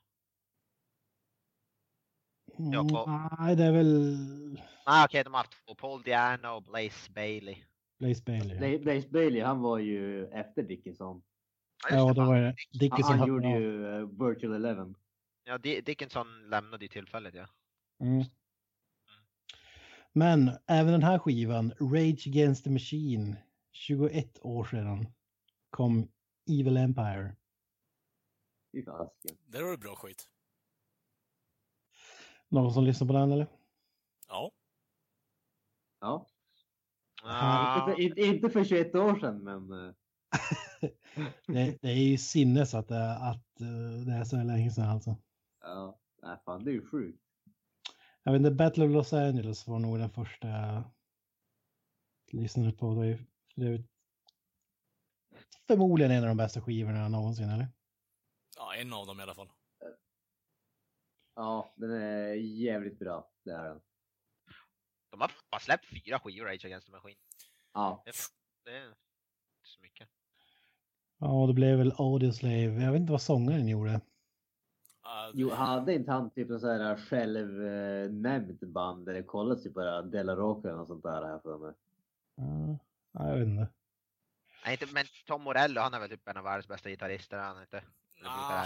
Ja, Mm, nej, det är väl Nej okej, de har haft två. Paul Diano och Blaze Bailey. Blaze Bailey. Ja, Bla- Blaze Bailey, han var ju efter Dickinson. ja det, då var det Han, Dickinson. han hade- gjorde ja. ju uh, Virtual Eleven. Ja, Di- Dickinson lämnade ju tillfället ja. Mm. Men även den här skivan, Rage Against the Machine, 21 år sedan, kom Evil Empire. Där har du bra skit. Någon som lyssnar på den eller? Ja. Ja. Ah, Inte, för, inte, inte för 21 år sedan, men eh, Det, det är ju sinnes att, det, att eh, det är så länge sedan alltså. ja. Nej, fan, det är ju sjukt. Jag vet inte, Battle of Los Angeles var nog den första jag lyssnade på. Det är, det är förmodligen en av de bästa skivorna någonsin, eller? ja, en av dem i alla fall. Ja, den är jävligt bra. Det är den. de har bara släppt fyra skivor Rage Against the Machine. Ja. Det är, fan- det är inte så mycket. Ja, det blev väl Audioslave. Jag vet inte vad sångaren gjorde. Jo, hade inte han typ en sån här självnämnt band där det kollas typ bara Della Rocca och sånt där här för mig. Ja, ja, jag vet inte. Nej, inte, men Tom Morello, han är väl typ en av världens bästa gitarrister, är han inte? Ah.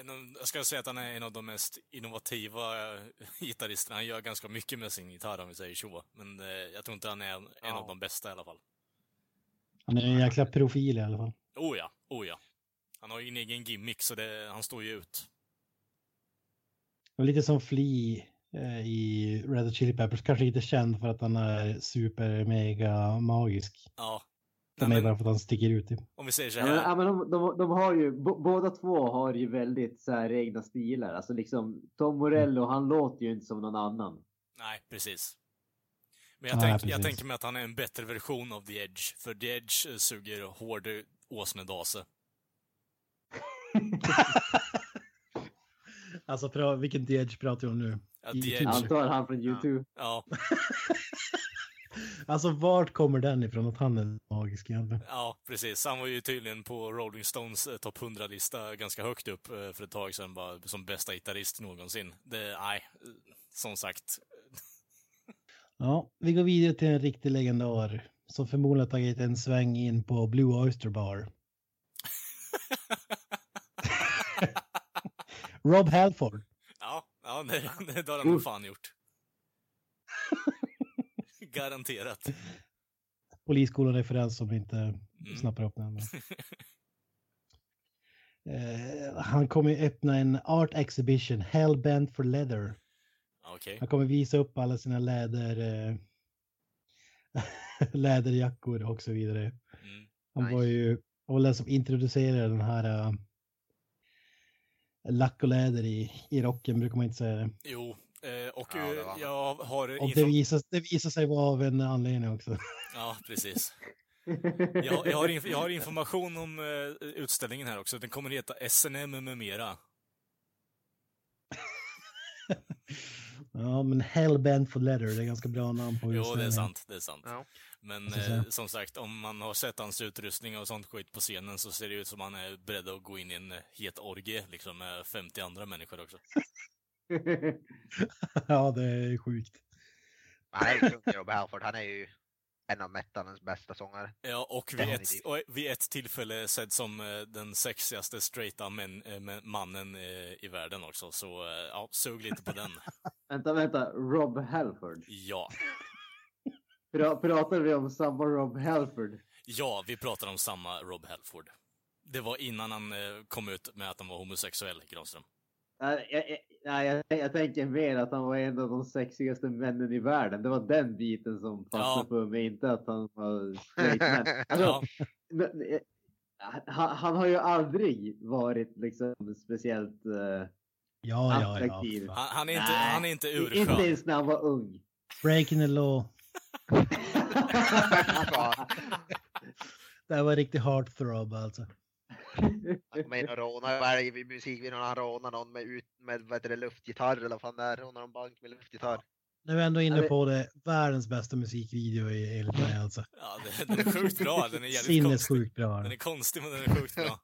en av, jag ska säga att han är en av de mest innovativa eh, gitarristerna. Han gör ganska mycket med sin gitarr om vi säger så. Men eh, jag tror inte han är en, en Ja. av de bästa i alla fall. Han är en jäkla profil i alla fall. Oh ja, oh ja. Han har ju en egen gimmick så det, han står ju ut. Och lite som Flea eh, i Red Hot Chili Peppers. Kanske inte känd för att han är super mega magisk. Ja. Det är Nej, mer men, bara för att han sticker ut. Typ. om vi säger så Ja, men, här. ja, men de, de, de har ju, båda två har ju väldigt så här egna stilar. Alltså liksom Tom Morello, han låter ju inte som någon annan. Nej, precis. Men jag, Nej, tänk, jag precis. tänker mig att han är en bättre version av The Edge. För The Edge suger hård åsnedase. Alltså pra, vilken Edge pratar vi om nu? Ja. Edge. Antar han från YouTube. Ja, Alltså vart kommer den ifrån att han är magisk egentligen? ja, precis. Han var ju tydligen på Rolling Stones eh, topp 100-lista ganska högt upp eh, för ett tag sedan, bara som bästa gitarrist någonsin. Det, nej, som sagt. Ja, vi går vidare till en riktig legendar som förmodligen tagit en sväng in på Blue Oyster Bar. Rob Halford. Ja, ja det, det har han nog fan gjort. Garanterat. Polisskolan-referens som inte Mm. snappar upp den. Eh, han kommer ju öppna en art exhibition, Hellbent for Leather. Okej. Han kommer visa upp alla sina läder, eh, läderjackor och så vidare. Mm. Han var Nice. ju han var den som introducerade den här uh, lack och läder i, i rocken, brukar man inte säga det. Jo, eh, och Ja, det eh, var- jag har... Och det visar, det visar sig vara av en anledning också. Ja, precis. Jag, jag, har, jag har information om eh, utställningen här också. Den kommer att heta SNM med mera. Ja, men Hellbent for Leather, det är ganska bra namn på Jo, det är sant. Det är sant. Ja. Men ska eh, som sagt, om man har sett hans utrustning och sånt skit på scenen så ser det ut som han är beredd att gå in i en het orgie, liksom med 50 andra människor också. ja, det är sjukt. Han är ju kung Rob Halford. Han är ju en av metalens bästa sångare. Ja, och vid, ett, och vid ett tillfälle sedd som eh, den sexigaste straighta män, eh, mannen eh, i världen också. Så ja, sug lite på den. vänta, vänta. Rob Halford. Ja. Pra, pratar vi om samma Rob Halford? Ja, vi pratar om samma Rob Halford. Det var innan han eh, kom ut med att han var homosexuell, Granström. Nej, jag, jag, jag, jag tänker mer att han var en av de sexigaste männen i världen. Det var den biten som fastnade Ja. för mig, inte att han var straight man. Alltså, Ja, eh, han, han har ju aldrig varit liksom speciellt uh, Ja, ja, ja. attraktiv. han, han, är inte, Nej, han är inte Inte urskön. ens när han var ung. Breaking the law. Det här var riktigt heartthrob alltså. Han kommer in och rånar vid musikvideon. Han rånar någon med, ut, med vad heter det, luftgitarr eller vad fan det är. Rånar en bank med luftgitarr. Nu är vi ändå inne Ja, på det, världens bästa musikvideo i enligt mig alltså. Ja, det- den är sjukt bra. Den är jävligt konstig. Sinnessjukt bra. Den är konstig, men den är sjukt bra.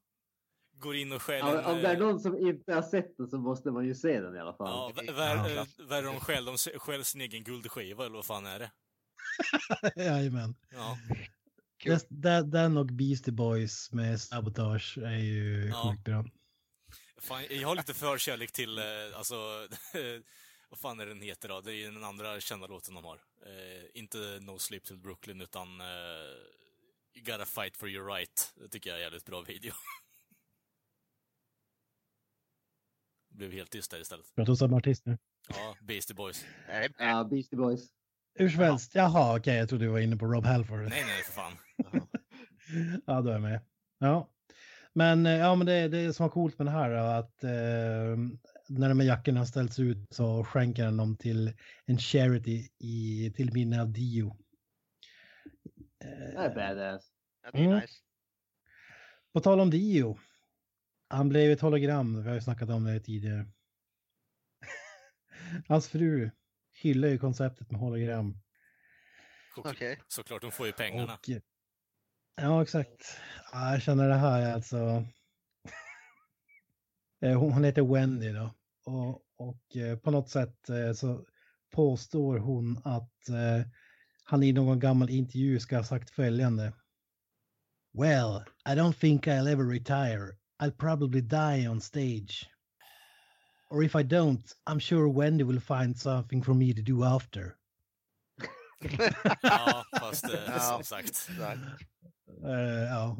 Går in och stjäl Ja, om det är någon som inte har sett den så måste man ju se den i alla fall. Ja, vär, eh, värre de stjäl, de stjäl sin egen guldskiva, eller vad fan är det? Jajamän. Ja, Den den och Beastie Boys med Sabotage är ju Ja. sjukt bra. fan, jag har lite förkärlek till, eh, alltså, vad fan är den heter då? Det är ju den andra kända låten de har. Eh, inte No Sleep Till Brooklyn, utan eh, You Gotta Fight For Your Right. Det tycker jag är en jävligt bra video. Blev helt tyst där istället. Pratar om samma artist nu. Ja, Beastie Boys. Ja, Beastie Boys. Hur som helst, jaha okej, jag trodde du var inne på Rob Halford. Nej, nej, för fan. Ja, då är jag med. Ja. Men, eh, ja, men det, det som var coolt med det här är att eh, när de här jackorna ställs ut så skänker han dem till en charity i, till minne av Dio. Det är badass. Ja, det är Mm. nice. På tal om Dio. Han blev ett hologram, vi har ju snackat om det tidigare. Hans fru hyllar ju konceptet med hologram. Okej. Såklart, de får ju pengarna. Och, ja, exakt. Ja, jag känner det här är alltså. Eh, hon, hon heter Wendy då. Och, och eh, på något sätt eh, så påstår hon att han i någon gammal intervju ska ha sagt följande. Well, I don't think I'll ever retire. I'll probably die on stage. Or if I don't, I'm sure Wendy will find something for me to do after. Ja, fast eh, som sagt. Eh, ja.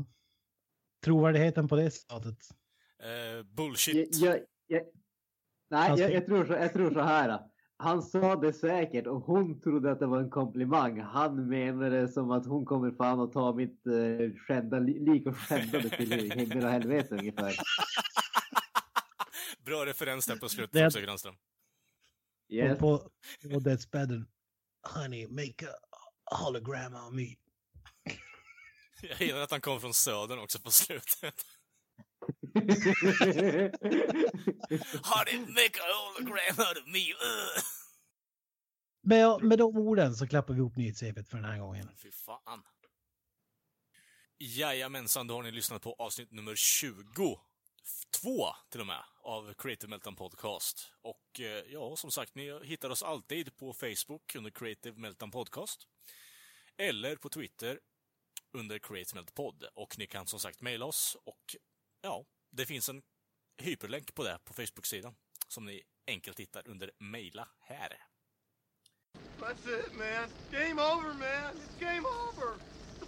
Trovärdigheten på det statet. Eh, Jag, bullshit. jag, jag, nej, jag, ska- jag, tror så, jag tror så här. Han sa det säkert och hon trodde att det var en komplimang. Han menade som att hon kommer fan att ta mitt uh, skända, li- lik och skända det till himmel och helvete ungefär. Bra referens där på slutet Det- också, Granström. Yes. Och på, på dödsbädden. Honey, make a hologram of me. Jag gillar att han kom från södern också på slutet. How did make a hologram out of me? Med, med de orden så klappar vi ihop nyhets för den här gången. Fy fan. Jajamensan, då har ni lyssnat på avsnitt nummer 20. Två till och med, av Creative Meltdown Podcast. Och eh, ja, som sagt, ni hittar oss alltid på Facebook under Creative Meltdown Podcast. Eller på Twitter under Creative Melt Pod. Och ni kan som sagt mejla oss och ja, det finns en hyperlänk på det på Facebook-sidan som ni enkelt hittar under mejla här. That's it, man. Game over, man. It's game over.